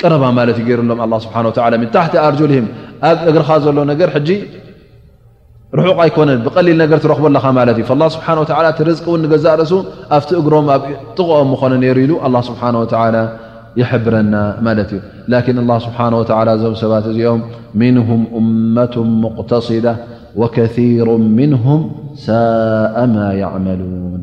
ቀረባ ማለት እዩ ገይሩሎም ኣላ ስብሓን ወተላ ምን ታሕቲ ኣርጁልህም ኣብ እግርኻ ዘሎ ነገር ሕጂ ርሑቕ ኣይኮነን ብቀሊል ነገር ትረኽቦ ኣለኻ ማለት እዩ ላ ስብሓን ወላ እቲ ርዝቂ እውን ንገዛእ ርእሱ ኣብቲ እግሮም ኣብ ጥቕኦም ምኾነ ነይሩ ኢሉ ኣላ ስብሓን ወተላ ይሕብረና ማለት እዩ ላኪን ኣላ ስብሓን ወተላ እዞም ሰባት እዚኦም ምንሁም እመቱ ሙቅተሲዳ ወከሩ ምንሁም ሳኣ ማ ያዕመሉን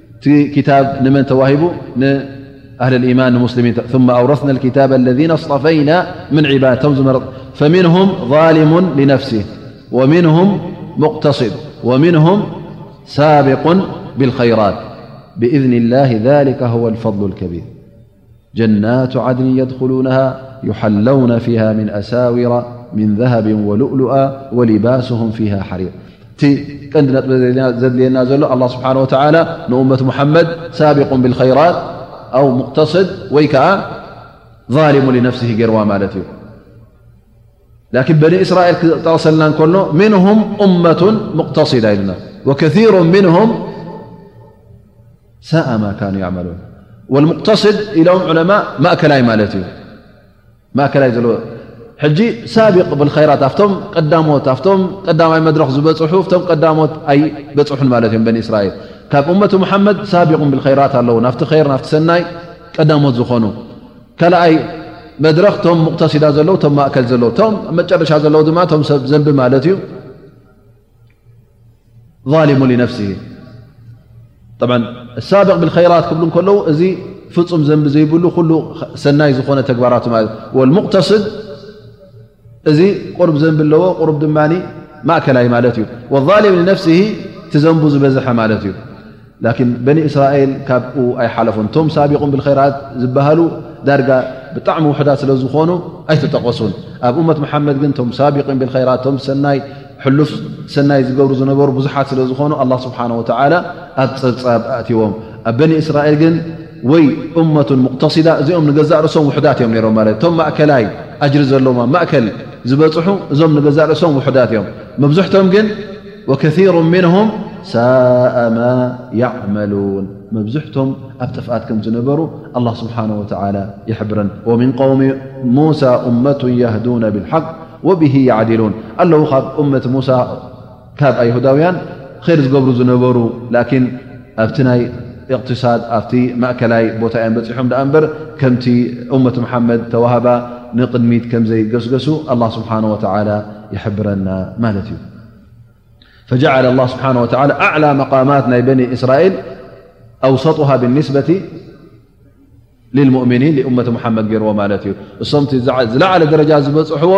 كتاب نمن توهب أهل الإيمان مسلمين ثم أورثنا الكتاب الذين اصطفينا من عباد فمنهم ظالم لنفسه ومنهم مقتصد ومنهم سابق بالخيرات بإذن الله ذلك هو الفضل الكبير جنات عدل يدخلونها يحلون فيها من أساور من ذهب ولؤلؤا ولباسهم فيها حرير ندلنا الله سبحانه وتعالى ن أمة محمد سابق بالخيرات أو مقتصد ويكع ظالم لنفسه جروا مالتي ላኪን በኒ እስራኤል ክጠቕሰልና እንከሎ ምንሁም እመቱ ሙቅተሲዳ ኢሉና ወከሩ ምንሁም ሳኣ ማ ካኑ ያመሉን ወልሙቅተስድ ኢሎም ዑለማ ማእከላይ ማለት እዩ ማእከላይ ዘለዎ ሕጂ ሳቢቅ ብልከይራት ኣብቶም ቀዳሞት ኣብቶም ቀዳማይ መድረክ ዝበፅሑ ቶም ቀዳሞት ኣይበፅሑን ማለት እዮም በኒ እስራኤል ካብ እመቱ መሓመድ ሳቢቁን ብልከይራት ኣለዉ ናብቲ ር ናብቲ ሰናይ ቀዳሞት ዝኾኑ ካልኣይ መድረኽ ቶም ሙቅተሲዳ ዘለዉ ቶም ማእከል ዘለዉ ቶም ኣብ መጨረሻ ዘለዉ ድማ ቶም ሰብ ዘንቢ ማለት እዩ ظሊሙ ንፍሲ ሳብቅ ብከራት ክብሉ ከለዉ እዚ ፍፁም ዘንቢ ዘይብሉ ኩሉ ሰናይ ዝኾነ ተግባራቱ ማለት ዩ ሙቅተስድ እዚ ቁሩብ ዘንቢ ኣለዎ ቁሩብ ድማ ማእከላይ ማለት እዩ ወዛሊም ንነፍሲሂ ትዘንቡ ዝበዝሐ ማለት እዩ ላኪን በኒ እስራኤል ካብኡ ኣይሓለፉን እቶም ሳቢቁን ብልከራት ዝበሃሉ ዳርጋ ብጣዕሚ ውሕዳት ስለዝኾኑ ኣይተጠቐሱን ኣብ እመት መሓመድ ግን እቶም ሳቢቅን ብልከራት እቶም ሰናይ ሕሉፍ ሰናይ ዝገብሩ ዝነበሩ ብዙሓት ስለ ዝኾኑ ኣላ ስብሓን ወተዓላ ኣብ ጸብጻብ ኣእትዎም ኣብ በኒ እስራኤል ግን ወይ እመቱ ሙቅተሲዳ እዚኦም ንገዛእ ርእሶም ውሕዳት እዮም ነሮም ማለት እቶም ማእከላይ ኣጅሪ ዘለዎም ኣብ ማእከል ዝበጽሑ እዞም ንገዛእ ርእሶም ውሕዳት እዮም መብዝሕቶም ግን ወከሩ ምንሁም ሳእማ ያዕመሉን መብዝሕቶም ኣብ ጥፍኣት ከም ዝነበሩ ኣላ ስብሓን ወተዓላ ይሕብረን ወምን ቀውሚ ሙሳ እመቱ የህዱነ ብልሓቅ ወብሂ የዕዲሉን ኣለዉ ካብ እመት ሙሳ ካብ ኣይሁዳውያን ኼር ዝገብሩ ዝነበሩ ላኪን ኣብቲ ናይ እቕትሳድ ኣብቲ ማእከላይ ቦታ እዮም በጺሖም ደኣ እምበር ከምቲ እመት መሓመድ ተዋህባ ንቕድሚት ከምዘይገስገሱ ኣላህ ስብሓን ወተዓላ ይሕብረና ማለት እዩ ፈጀዓለ ኣላህ ስብሓን ወተዓላ ኣዕላ መቃማት ናይ በኒ እስራኤል ኣውሰጡሃ ብኒስበቲ لؤምኒ أ መድ ገይርዎ ማት እዩ እም ዝለዓለ ደረጃ ዝበፅሕዎ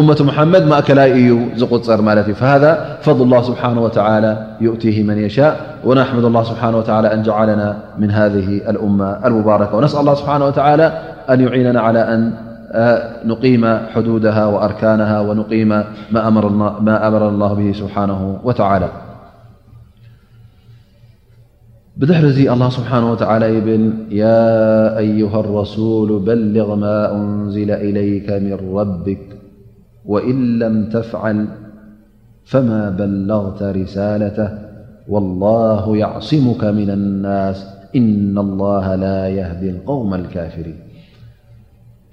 أمة محمد م كلي زق صرمالتي فهذا فضل الله سبحانه وتعالى يؤتيه من يشاء ونحمد الله سبحانه وتعالى أن جعلنا من هذه الأمة المباركة ونسأل الله سبحانه وتعالى أن يعيننا على أن نقيم حدودها وأركانها ونقيم ما أمرنا الله به سبحانه وتعالى بدحرز الله سبحانه وتعالى ب يا أيها الرسول بلغ ما أنزل إليك من ربك وإن لم تفعل فما بلغተ رسالةه والله يعصሙك من النس إن الله لا يهد القوم الكافرين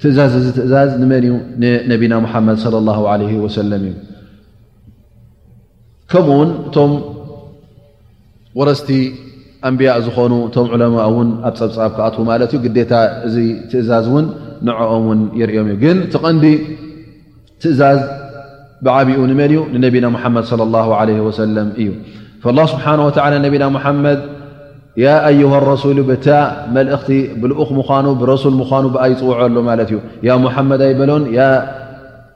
ትእዛዝ ዚ ትእዛዝ ንመን እ ነبና محمድ صلى الله عليه وسل እ ከምኡ ውን እቶም ወረስቲ ኣንብያእ ዝኾኑ እቶም ዑለማ እውን ኣብ ፀብፃብ ክኣትዉ ማለት እዩ ግዴታ እዚ ትእዛዝ እውን ንዕኦም ውን የርእዮም እዩ ግን እቲ ቐንዲ ትእዛዝ ብዓብኡ ንመን እዩ ንነቢና ሙሓመድ صለ ላሁ ለ ወሰለም እዩ ላ ስብሓን ወላ ነቢና ሙሓመድ ያ ኣዩሃ ረሱሉ ብታ መልእኽቲ ብልኡኽ ምዃኑ ብረሱል ምዃኑ ብኣ ይፅውዐሉ ማለት እዩ ያ ሙሓመድ ኣይበሎን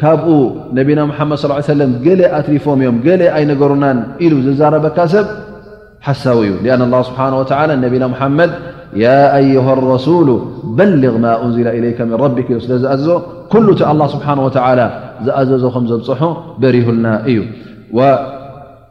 ካብኡ ነቢና ሙሓመድ ስ ሰለም ገለ ኣትሪፎም እዮም ገለ ኣይነገሩናን ኢሉ ዝዛረበካ ሰብ ሓሳዊ እዩ ኣን ላ ስብሓ ወላ ነቢና ሙሓመድ ያ ኣዩሃ ረሱሉ በልግ ማ እንዝላ ኢለይከ ምን ረቢክ ኢሉ ስለ ዝኣዘዞ ኩሉ እቲ ኣላ ስብሓን ወተላ ዝኣዘዞ ከም ዘብፅሖ በሪሁልና እዩ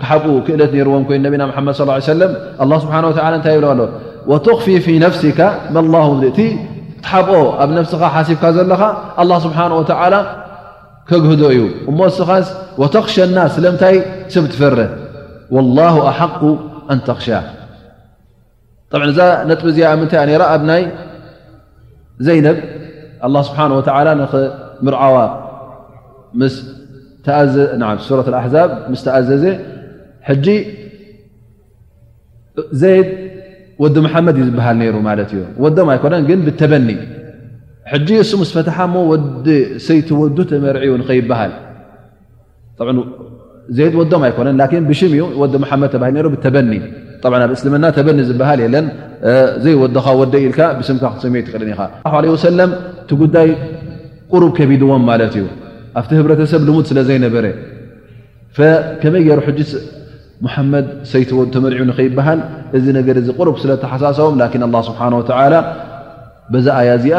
ክሓብኡ ክእለት ነይርዎም ኮይኑ ነቢና መሓመድ ስ ሰለም ኣላ ስብሓን ወተላ እንታይ ይብሎ ኣሎ ወትኽፊ ፊ ነፍሲካ መላ እቲ ክትሓብኦ ኣብ ነፍስኻ ሓሲብካ ዘለኻ ኣላ ስብሓን ወተዓላ ከግህዶ እዩ እሞ እስኻስ ወተኽሸ ናስ ስለምንታይ ሰብ ትፈርህ ወላ ኣሓቁ ኣንተኽሻ ጠብ እዛ ነጥቢ እዚኣ ኣብ ምንታይ እያ ነራ ኣብ ናይ ዘይነብ ኣላ ስብሓን ወተላ ንኽምርዓዋ ሱረት ኣሕዛብ ምስ ተኣዘዘ ሕጂ ዘይድ ወዲ መሓመድ እዩ ዝበሃል ነይሩ ማለት እዩ ወዶም ኣይኮነን ግን ብተበኒ ሕጂ እሱ ምስ ፈትሓ እሞ ወዲ ሰይቲ ወዱ ተመርዕዩ ንኸይበሃል ዘይድ ወዶም ኣይኮነን ላን ብሽም እዩ ወዲ መሓመድ ተባሂል ሩ ብተበኒ ኣብ እስልምና ተበኒ ዝበሃል የለን ዘይወድኻ ወደ ኢልካ ብስምካ ክትሰምዮ ይትክእልን ኢኻ ለ ሰለም እቲ ጉዳይ ቁሩብ ከቢድዎም ማለት እዩ ኣብቲ ህብረተሰብ ልሙድ ስለ ዘይነበረ ከመይ ገይሩ ሕጂ መሓመድ ሰይቲ ወዱ ተመርዑ ንከይበሃል እዚ ነገር እዚ ቁሩብ ስለተሓሳሰቦም ላን ኣ ስብሓን ወላ በዛ ኣያ እዚኣ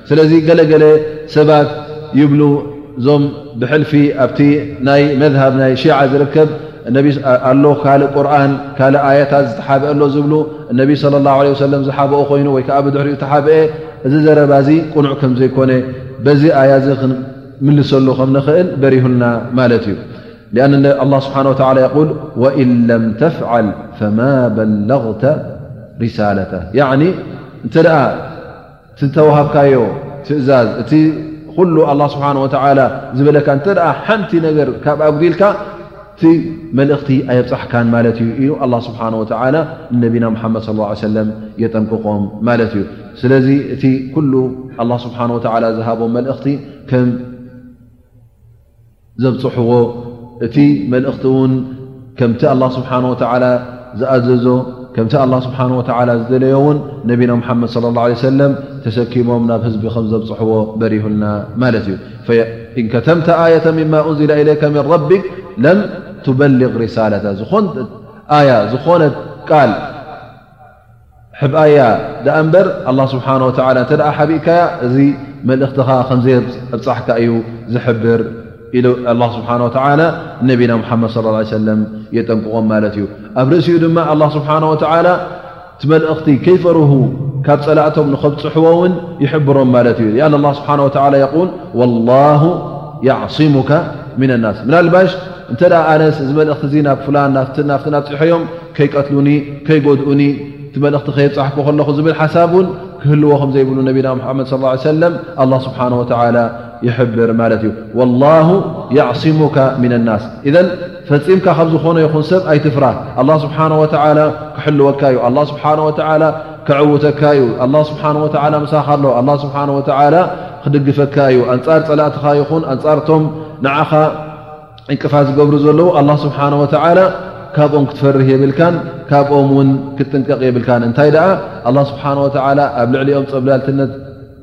ስለዚ ገለ ገለ ሰባት ይብሉ እዞም ብሕልፊ ኣብቲ ናይ መዝሃብ ናይ ሺዓ ዝርከብ ነቢ ኣሎ ካልእ ቁርን ካልእ ኣያታት ዝተሓብአ ኣሎ ዝብሉ እነቢ ስለ ላሁ ለ ወሰለም ዝሓብኦ ኮይኑ ወይ ከዓ ብድሕሪኡ ተሓብአ እዚ ዘረባ እዚ ቅኑዕ ከም ዘይኮነ በዚ ኣያ እዚ ክንምልሰሉ ከም ንኽእል በሪሁልና ማለት እዩ ሊኣን ኣላ ስብሓን ወተላ የቁል ወኢን ለም ተፍዓል ፈማ በለغተ ሪሳለተ ያዕኒ እንተ ደኣ እቲ ዝተዋሃብካዮ ትእዛዝ እቲ ኩሉ ኣላ ስብሓን ወተዓላ ዝበለካ እንተ ሓንቲ ነገር ካብ ኣጉዲልካ እቲ መልእኽቲ ኣየብፃሕካን ማለት እዩ ኢሉ ኣላ ስብሓን ወተዓላ ንነቢና ሙሓመድ ስ ላ ሰለም የጠንቅቖም ማለት እዩ ስለዚ እቲ ኩሉ ኣላ ስብሓን ወተዓላ ዝሃቦም መልእኽቲ ከም ዘብጽሕዎ፣ እቲ መልእኽቲ እውን ከምቲ ኣላህ ስብሓነሁ ወተዓላ ዝኣዘዞ፣ ከምቲ ኣላህ ስብሓነሁ ወተዓላ ዝደለዮ እውን ነቢና ሙሓመድ ሰለላሁ ዓለይሂ ወሰለም ተሰኪሞም ናብ ህዝቢ ከም ዘብጽሕዎ በሪሁልና ማለት እዩ። ፈኢን ከተምተ ኣየተን ሚማ ኡንዚለ ኢለይከ ሚን ረቢክ ለም ቱበሊግ ሪሳለተ፣ ዝኾነት ኣያ፣ ዝኾነት ቃል፣ ሕብኣያ ደኣ እምበር ኣላህ ስብሓን ወተዓላ እንተ ሓቢእካያ እዚ መልእኽትኻ ከምዘየብጻሕካ እዩ ዝሕብር ኢሉ ኣላ ስብሓን ወተዓላ ነቢና ሙሓመድ ስለ ላ ሰለም የጠንቅቖም ማለት እዩ ኣብ ርእሲኡ ድማ ኣላ ስብሓን ወተዓላ እቲ መልእኽቲ ከይፈርሁ ካብ ጸላእቶም ንኸብጽሕዎ እውን ይሕብሮም ማለት እዩ ያን ኣላ ስብሓን ወተዓላ የቁል ወላሁ ያዕሲሙካ ምንናስ ምናልባሽ እንተ ኣነስ እዚ መልእኽቲ እዚ ናብ ፍላን ናፍትን ናፍትን ኣብጺሐዮም ከይቀትሉኒ ከይጎድኡኒ እቲ መልእኽቲ ከየብጻሕኩ ከለኹ ዝብል ሓሳብ እውን ክህልዎ ከም ዘይብሉ ነቢና ሙሓመድ ስ ላ ሰለም ኣላ ስብሓን ወተዓላ ይሕብር ማለት እዩ ወላሁ ያዕስሙካ ምና ናስ እዘን ፈጺምካ ካብ ዝኾነ ይኹን ሰብ ኣይትፍራህ ኣላ ስብሓን ወተዓላ ክሕልወካ እዩ ኣላ ስብሓን ወተዓላ ክዕውተካ እዩ ኣላ ስብሓን ወተዓላ ምሳኻ ኣሎ ኣላ ስብሓን ወተዓላ ክድግፈካ እዩ ኣንጻር ጸላእትኻ ይኹን ኣንጻርቶም ንዓኻ ዕንቅፋት ዝገብሩ ዘለዉ ኣላ ስብሓን ወተዓላ ካብኦም ክትፈርህ የብልካን ካብኦም እውን ክትጥንቀቕ የብልካን እንታይ ደኣ ኣላ ስብሓን ወተዓላ ኣብ ልዕሊኦም ፀብላልትነት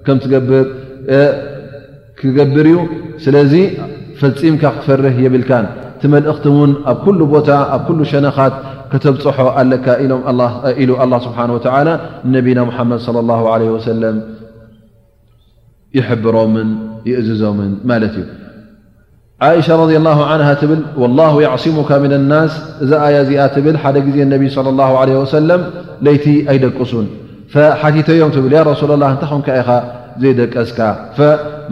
ከም ትገብር ክገብር እዩ ስለዚ ፈፂምካ ክትፈርህ የብልካን እቲ መልእኽቲ እውን ኣብ ኩሉ ቦታ ኣብ ኩሉ ሸነኻት ከተብፅሖ ኣለካ ኢሎም ኢሉ ኣላ ስብሓን ወተዓላ ንነቢና ሙሓመድ ለ ላ ለ ወሰለም ይሕብሮምን ይእዝዞምን ማለት እዩ ዓእሻ ረض ላ ን ትብል ላሁ የዕስሙካ ምና ናስ እዛ ኣያ እዚኣ ትብል ሓደ ግዜ ነቢ صለ ላ ለ ወሰለም ለይቲ ኣይደቅሱን ሓቲተዮም ትብል ያ ረሱላ ላ እንታይ ኮንካ ኢኻ ዘይደቀስካ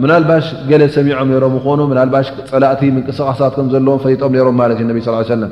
ምናልባሽ ገለ ሰሚዖም ነሮም ይኮኑ ምናልባሽ ፀላእቲ ምንቅስቃሳት ከም ዘለዎም ፈሊጦም ነሮም ማለት እዩ ነቢ ስ ሰለም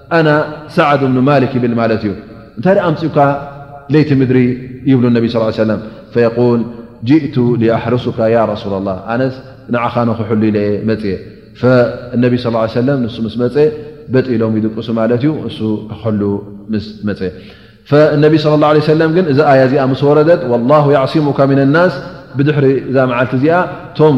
ኣና ሳዓድ እብኑ ማሊክ ይብል ማለት እዩ እንታይ ደኣ ኣምፅኡካ ለይቲ ምድሪ ይብሉ ነቢ ስ ሰለም ፈየቁል ጅእቱ ኣሕርሱካ ያ ረሱላ ላ ኣነስ ንዓኻ ንክሕሉ ኢለየ መፅየ ፈነቢ ስ ሰለም ንሱ ምስ መፀ በጥ ኢሎም ይድቅሱ ማለት እዩ እሱ ክሕሉ ምስ መፀ ፈነቢ ስለ ላ ለ ሰለም ግን እዛ ኣያ እዚኣ ምስ ወረደት ወላ ያዕሲሙካ ምንናስ ብድሕሪ እዛ መዓልቲ እዚኣ ቶም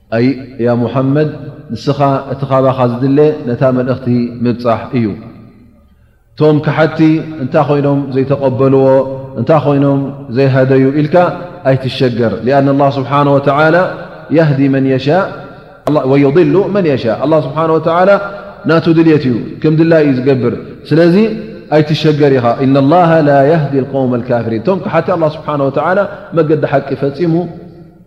ኣይ ያ ሙሓመድ ንስኻ እቲ ካባኻ ዝድለ ነታ መልእኽቲ ምብጻሕ እዩ እቶም ካሓድቲ እንታይ ኮይኖም ዘይተቀበልዎ እንታይ ኮይኖም ዘይሃደዩ ኢልካ ኣይትሸገር ሊኣን ኣላ ስብሓን ወተላ የህዲ መን የሻእ ወዩድሉ መን የሻ ኣላ ስብሓን ወተላ ናቱ ድልት እዩ ከም ድላይ እዩ ዝገብር ስለዚ ኣይትሸገር ኢኻ እና ላ ላ የህዲ ልቀውም ልካፍሪን እቶም ክሓቲ ኣላ ስብሓን ወተላ መገዲ ሓቂ ፈፂሙ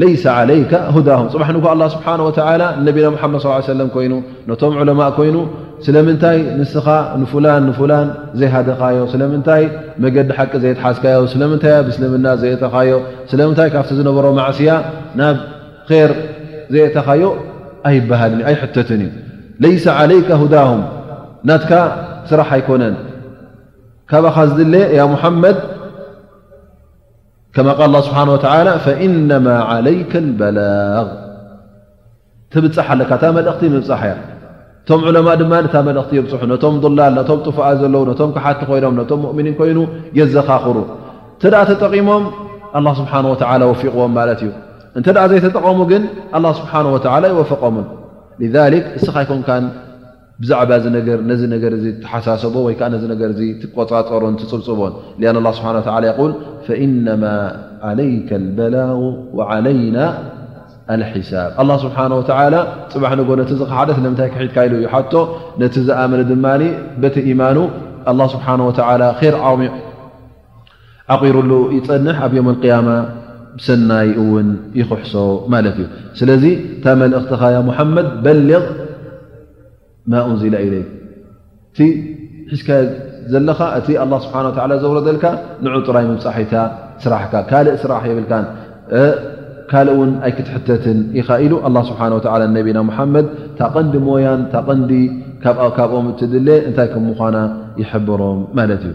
ለይሰ ዓለይከ ሁዳሁም ፅባሕ ንግሆ ኣላ ስብሓን ወተዓላ ንነቢና ሙሓመድ ስ ሰለም ኮይኑ ነቶም ዑለማእ ኮይኑ ስለምንታይ ንስኻ ንፍላን ንፍላን ዘይሃደኻዮ ስለምንታይ መገዲ ሓቂ ዘየትሓዝካዮ ስለምንታይ ኣብ እስልምና ዘየእተኻዮ ስለምንታይ ካብቲ ዝነበሮ ማዕስያ ናብ ር ዘየእተኻዮ ኣይበሃልን እዩ ኣይሕተትን እዩ ለይሰ ዓለይከ ሁዳሁም ናትካ ስራሕ ኣይኮነን ካባኻ ዝድለ ያ ሙሓመድ ከማ ቃል ኣላ ስብሓን ወተላ ፈኢነማ ዓለይከ ልበላግ ትብፃሕ ኣለካ እታ መልእኽቲ ምብፃሕ እያ እቶም ዑለማ ድማ እታ መልእኽቲ የብፅሑ ነቶም ዱላል ነቶም ጥፉኣ ዘለዉ ነቶም ክሓቲ ኮይኖም ነቶም ሙእምኒን ኮይኑ የዘኻኽሩ እንተ ደኣ ተጠቒሞም ኣላ ስብሓን ወተላ ወፊቕዎም ማለት እዩ እንተ ደኣ ዘይተጠቐሙ ግን ኣላ ስብሓን ወተላ ይወፈቐሙን ሊዛሊክ እስኻ ኣይኮንካን ብዛዕባ እዚ ነገር ነዚ ነገር እዚ ትሓሳሰቦ ወይ ከኣ ነዚ ነገር እዚ ትቆጻጸሮን ትጽብጽቦን ሊኣን ኣላህ ስብሓነሁ ወተዓላ የቁል ፈኢነማ ዓለይከ ኣልበላጉ ወዓለይና ኣልሒሳብ ኣላህ ስብሓነሁ ወተዓላ ጽባሕ ንግሆ ነቲ ዝኸሓደ ስለምንታይ ክሒድካ ኢሉ እዩ ሓቶ ነቲ ዝኣመነ ድማ በቲ ኢማኑ ኣላህ ስብሓነሁ ወተዓላ ኼር ዓሚቕ ዓቚሩሉ ይጸንሕ ኣብ ዮመል ቂያማ ብሰናይ እውን ይኽሕሶ ማለት እዩ ስለዚ እታ መልእኽትኻ ያ ሙሓመድ በሊቕ ማ ኡንዚለ ኢለይክ እቲ ሒዝካ ዘለኻ እቲ ኣላ ስብሓን ወተላ ዘውረደልካ ንዑ ጥራይ ምብፃሒ እታ ስራሕካ ካልእ ስራሕ የብልካን ካልእ እውን ኣይክትሕተትን ኢኻ ኢሉ ኣላ ስብሓን ወተላ ነቢና ሙሓመድ እታ ቐንዲ ሞያን እታ ቐንዲ ካብኦም እትድለ እንታይ ከም ምዃና ይሕብሮም ማለት እዩ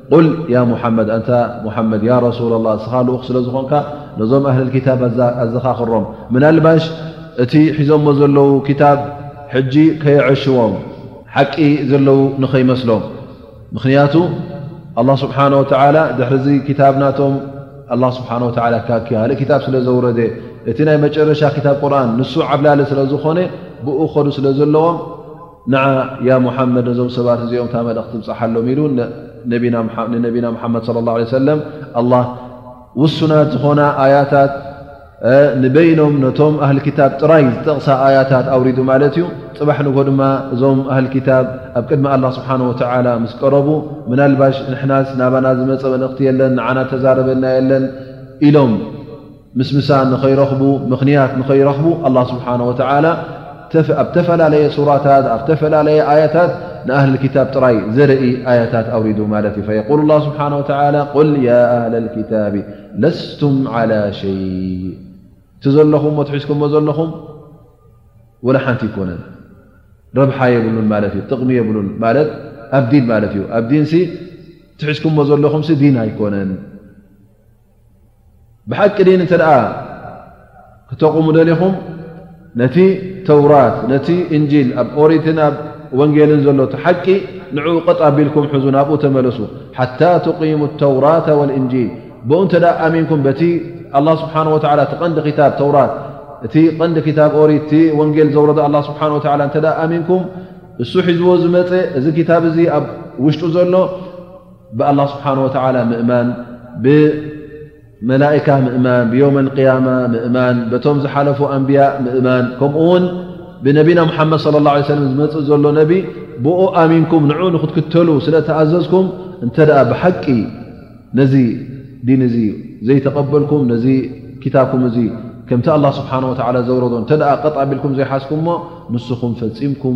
ቁል ያ ሙሓመድ ኣንታ ሙሓመድ ያ ረሱላ ላህ እስኻ ልኡኽ ስለ ዝኾንካ ነዞም ኣህለል ክታብ ኣዘኻኽሮም ምናልባሽ እቲ ሒዞሞ ዘለዉ ክታብ ሕጂ ከየዐሽዎም ሓቂ ዘለዉ ንኸይመስሎም ምኽንያቱ ኣላ ስብሓን ወተዓላ ድሕሪ እዚ ክታብ ናቶም ኣላ ስብሓን ወተዓላ ካኪ ሃልእ ክታብ ስለ ዘውረደ እቲ ናይ መጨረሻ ክታብ ቁርን ንሱ ዓብላሊ ስለ ዝኾነ ብኡ ኸዱ ስለ ዘለዎም ንዓ ያ ሙሓመድ ነዞም ሰባት እዚኦም እታ መልእኽቲ ብፅሓሎም ኢሉ ንነቢና ሙሓመድ ስ ላ ለ ሰለም ኣላ ውሱናት ዝኾና ኣያታት ንበይኖም ነቶም ኣህል ክታብ ጥራይ ዝጠቕሳ ኣያታት ኣውሪዱ ማለት እዩ ፅባሕ ንግሆ ድማ እዞም ኣህል ክታብ ኣብ ቅድሚ ኣላ ስብሓን ወተዓላ ምስ ቀረቡ ምናልባሽ ንሕናስ ናባና ዝመፀ መልእኽቲ የለን ንዓና ተዛረበና የለን ኢሎም ምስምሳ ንኸይረኽቡ፣ ምኽንያት ንኸይረኽቡ ኣላህ ስብሓነሁ ወተዓላ ኣብ ተፈላለየ ሱራታት ኣብ ተፈላለየ ኣያታት ንኣህለል ክታብ ጥራይ ዘርኢ ኣያታት ኣውሪዱ ማለት እዩ። ፈየቁሉ ላህ ስብሓነሁ ወተዓላ ቁል ያ ኣህለል ክታቢ ለስቱም ዓላ ሸይእ እቲ ዘለኹም ኣትሒዝኩሞ ዘለኹም ወላ ሓንቲ ኣይኮነን ረብሓ የብሉን ማለት እዩ ጥቕሚ የብሉን ማለት ኣብ ዲን ማለት እዩ ኣብ ዲንሲ ትሒዝኩሞ ዘለኹምሲ ዲን ኣይኮነን ብሓቂ ዲን እንተ ክተቑሙ ደሊኹም ነቲ ተውራት ነቲ እንጂል ኣብ ኦሪትን ኣብ ወንጌልን ዘሎ እቲ ሓቂ ንዕኡ ቐጥ ኣቢልኩም ሕዙ ናብኡ ተመለሱ ሓታ ትቂሙ ተውራተ ወልእንጂል ብኡ እንተ ኣሚንኩም በቲ ኣላ ስብሓን ወላ እቲ ቐንዲ ክታብ ተውራት እቲ ቐንዲ ክታብ ኦሪት እቲ ወንጌል ዘውረዶ ኣላ ስብሓን ወላ እንተ ኣሚንኩም እሱ ሒዝዎ ዝመፀ እዚ ክታብ እዚ ኣብ ውሽጡ ዘሎ ብኣላህ ስብሓን ወተዓላ ምእማን፣ ብመላእካ ምእማን፣ ብዮውም ኣልቅያማ ምእማን፣ በቶም ዝሓለፉ ኣንብያ ምእማን፣ ከምኡ ውን ብነቢና ሙሓመድ ስለ ላ ሰለም ዝመፅእ ዘሎ ነቢ ብኡ ኣሚንኩም ንዑ ንክትክተሉ ስለ ተኣዘዝኩም እንተ ደኣ ብሓቂ ነዚ ዲን እዚ ዘይተቐበልኩም ነዚ ክታብኩም እዚ ከምቲ ኣላ ስብሓን ወተዓላ ዘውረዶ እንተ ደኣ ቀጥ ኣቢልኩም ዘይሓዝኩምሞ ንስኹም ፈፂምኩም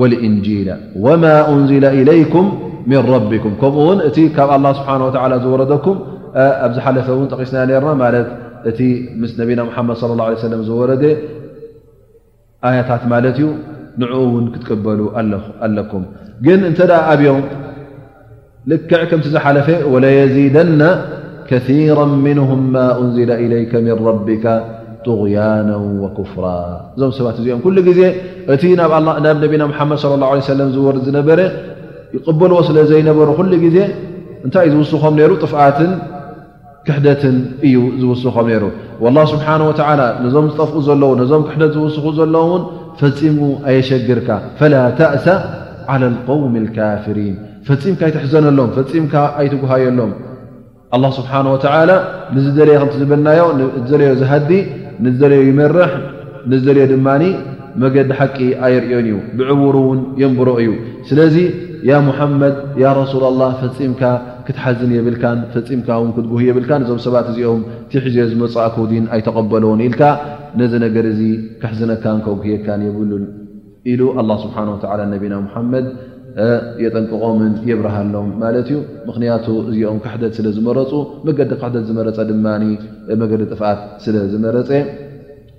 ወልእንጂለ ወማ ኡንዝለ ኢለይኩም ምን ረቢኩም ከምኡ ውን እቲ ካብ ኣላ ስብሓን ወተዓላ ዝወረደኩም ኣብ ዝሓለፈ እውን ጠቒስናዮ ነርና ማለት እቲ ምስ ነቢና ሙሓመድ ስለ ላ ሰለም ዝወረደ ኣያታት ማለት እዩ ንዕኡ እውን ክትቅበሉ ኣለኩም ግን እንተ ኣብዮም ልክዕ ከምቲ ዝሓለፈ ወለየዚደነ ከሲራ ምንሁም ማ ኡንዝለ ኢለይከ ምን ረቢካ ጡغያና ወኩፍራ እዞም ሰባት እዚኦም ኩሉ ግዜ እቲ ናብ ነቢና ሙሓመድ صለ ላه ሰለም ዝወርድ ዝነበረ ይቕበልዎ ስለ ዘይነበሩ ኩሉ ግዜ እንታይ እዩ ዝውስኾም ነይሩ ጥፍኣትን ክሕደትን እዩ ዝውስኾም ነይሩ ላ ስብሓን ወላ ነዞም ዝጠፍኡ ዘለዉ ነዞም ክሕደት ዝውስኹ ዘለዉ ውን ፈፂሙ ኣየሸግርካ ፈላ ተእሳ ዓላ ልቀውሚ ልካፍሪን ፈፂምካ ኣይትሕዘነሎም ፈፂምካ ኣይትጉሃየሎም ኣላ ስብሓን ወተላ ንዝደለየ ከምቲ ዝበልናዮ ዝደለዮ ዝሃዲ ንዝደለዮ ይመርሕ ንዝደለዮ ድማ መገዲ ሓቂ ኣየርእዮን እዩ ብዕውሩ እውን የንብሮ እዩ ስለዚ ያ ሙሓመድ ያ ረሱላ ላ ፈፂምካ ክትሓዝን የብልካን ፈጺምካ ውን ክትጉሂ የብልካን እዞም ሰባት እዚኦም ቲሒዘዮ ዝመጻእኩ ዲን ኣይተቐበሎዎን ኢልካ ነዚ ነገር እዚ ከሕዝነካን ከጉህየካን የብሉን ኢሉ ኣላህ ስብሓን ወተዓላ ነቢና ሙሓመድ የጠንቅቖምን የብርሃሎም ማለት እዩ ምኽንያቱ እዚኦም ክሕደት ስለ ዝመረጹ መገዲ ክሕደት ዝመረጸ ድማ መገዲ ጥፍኣት ስለ ዝመረጸ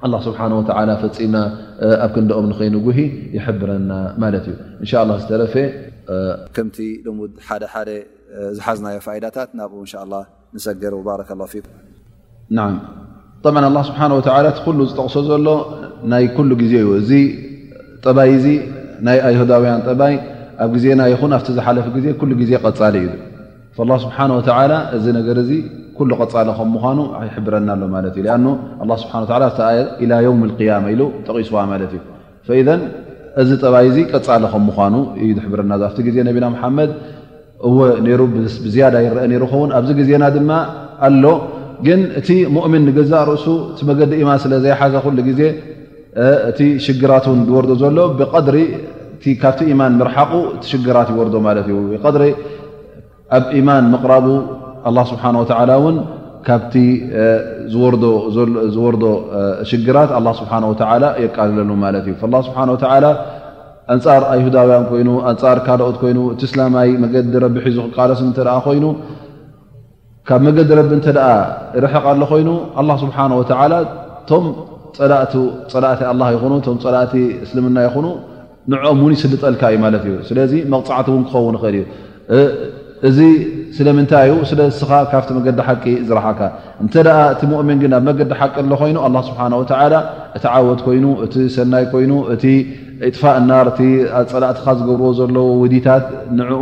ኣላ ስብሓን ወተላ ፈፂምና ኣብ ክንደኦም ንኸይንጉሂ ይሕብረና ማለት እዩ እንሻ ላ ዝተረፈ ከምቲ ልሙድ ሓደ ሓደ ዝሓዝናዮ ፋይዳታት ናብኡ እንሻ ላ ንሰገር ባረከ ላ ፊኩም ናም ጠብ ኣላ ስብሓን ወተላ እቲ ኩሉ ዝጠቕሶ ዘሎ ናይ ኩሉ ግዜ እዩ እዚ ጠባይ እዚ ናይ ኣይሁዳውያን ጠባይ ኣብ ግዜና ይኹን ኣብቲ ዝሓለፊ ግዜ ኩሉ ግዜ ቐፃሊ እዩ ኣላህ ስብሓን ወተዓላ እዚ ነገር እዚ ኩሉ ቀፃሊ ከም ምዃኑ ይሕብረና ኣሎ ማለት እዩ ኣን ኣላ ስብሓን ወላ ኣብቲ ኣየ ኢላ ዮም ልቅያማ ኢሉ ጠቒስዋ ማለት እዩ ፈኢዘን እዚ ጠባይ እዚ ቀፃሊ ከም ምዃኑ እዩ ዝሕብረና ዞ ኣብቲ ግዜ ነቢና መሓመድ እወ ነይሩ ብዝያዳ ይረአ ነይሩ ኸውን ኣብዚ ግዜና ድማ ኣሎ ግን እቲ ሙእምን ንገዛእ ርእሱ እቲ መገዲ ኢማን ስለ ዘይሓዘ ኩሉ ግዜ እቲ ሽግራት ውን ዝወርዶ ዘሎ ብቀድሪ እቲ ካብቲ ኢማን ምርሓቁ እቲ ሽግራት ይወርዶ ማለት እዩ ብቀድሪ ኣብ ኢማን ምቅራቡ ኣላ ስብሓን ወተላ ውን ካብቲ ዝወርዶ ሽግራት ኣላ ስብሓን ወተላ የቃልለሉ ማለት እዩ ኣላ ስብሓን ወተላ ኣንፃር ኣይሁዳውያን ኮይኑ ኣንፃር ካልኦት ኮይኑ እቲ እስላማይ መገዲ ረቢ ሒዙ ክቃለስ እንተ ኮይኑ ካብ መገዲ ረቢ እንተ ደኣ ርሕቕ ኣሎ ኮይኑ ኣላ ስብሓን ወተዓላ እቶም ፀላእቲ ኣላ ይኹኑ እቶም ፀላእቲ እስልምና ይኹኑ ንዕኦም እውን ይስልጠልካ እዩ ማለት እዩ ስለዚ መቕፃዕቲ እውን ክኸውን ይኽእል እዩ እዚ ስለምንታይ እዩ ስለ እስኻ ካብቲ መገዲ ሓቂ ዝረሓካ እንተ እቲ ሙእምን ግን ኣብ መገዲ ሓቂ ኣሎ ኮይኑ ኣላ ስብሓን ወተላ እቲ ዓወት ኮይኑ እቲ ሰናይ ኮይኑ እቲ ኢጥፋእ ናር እቲ ፀላእትኻ ዝገብርዎ ዘለዉ ውዲታት ንኡ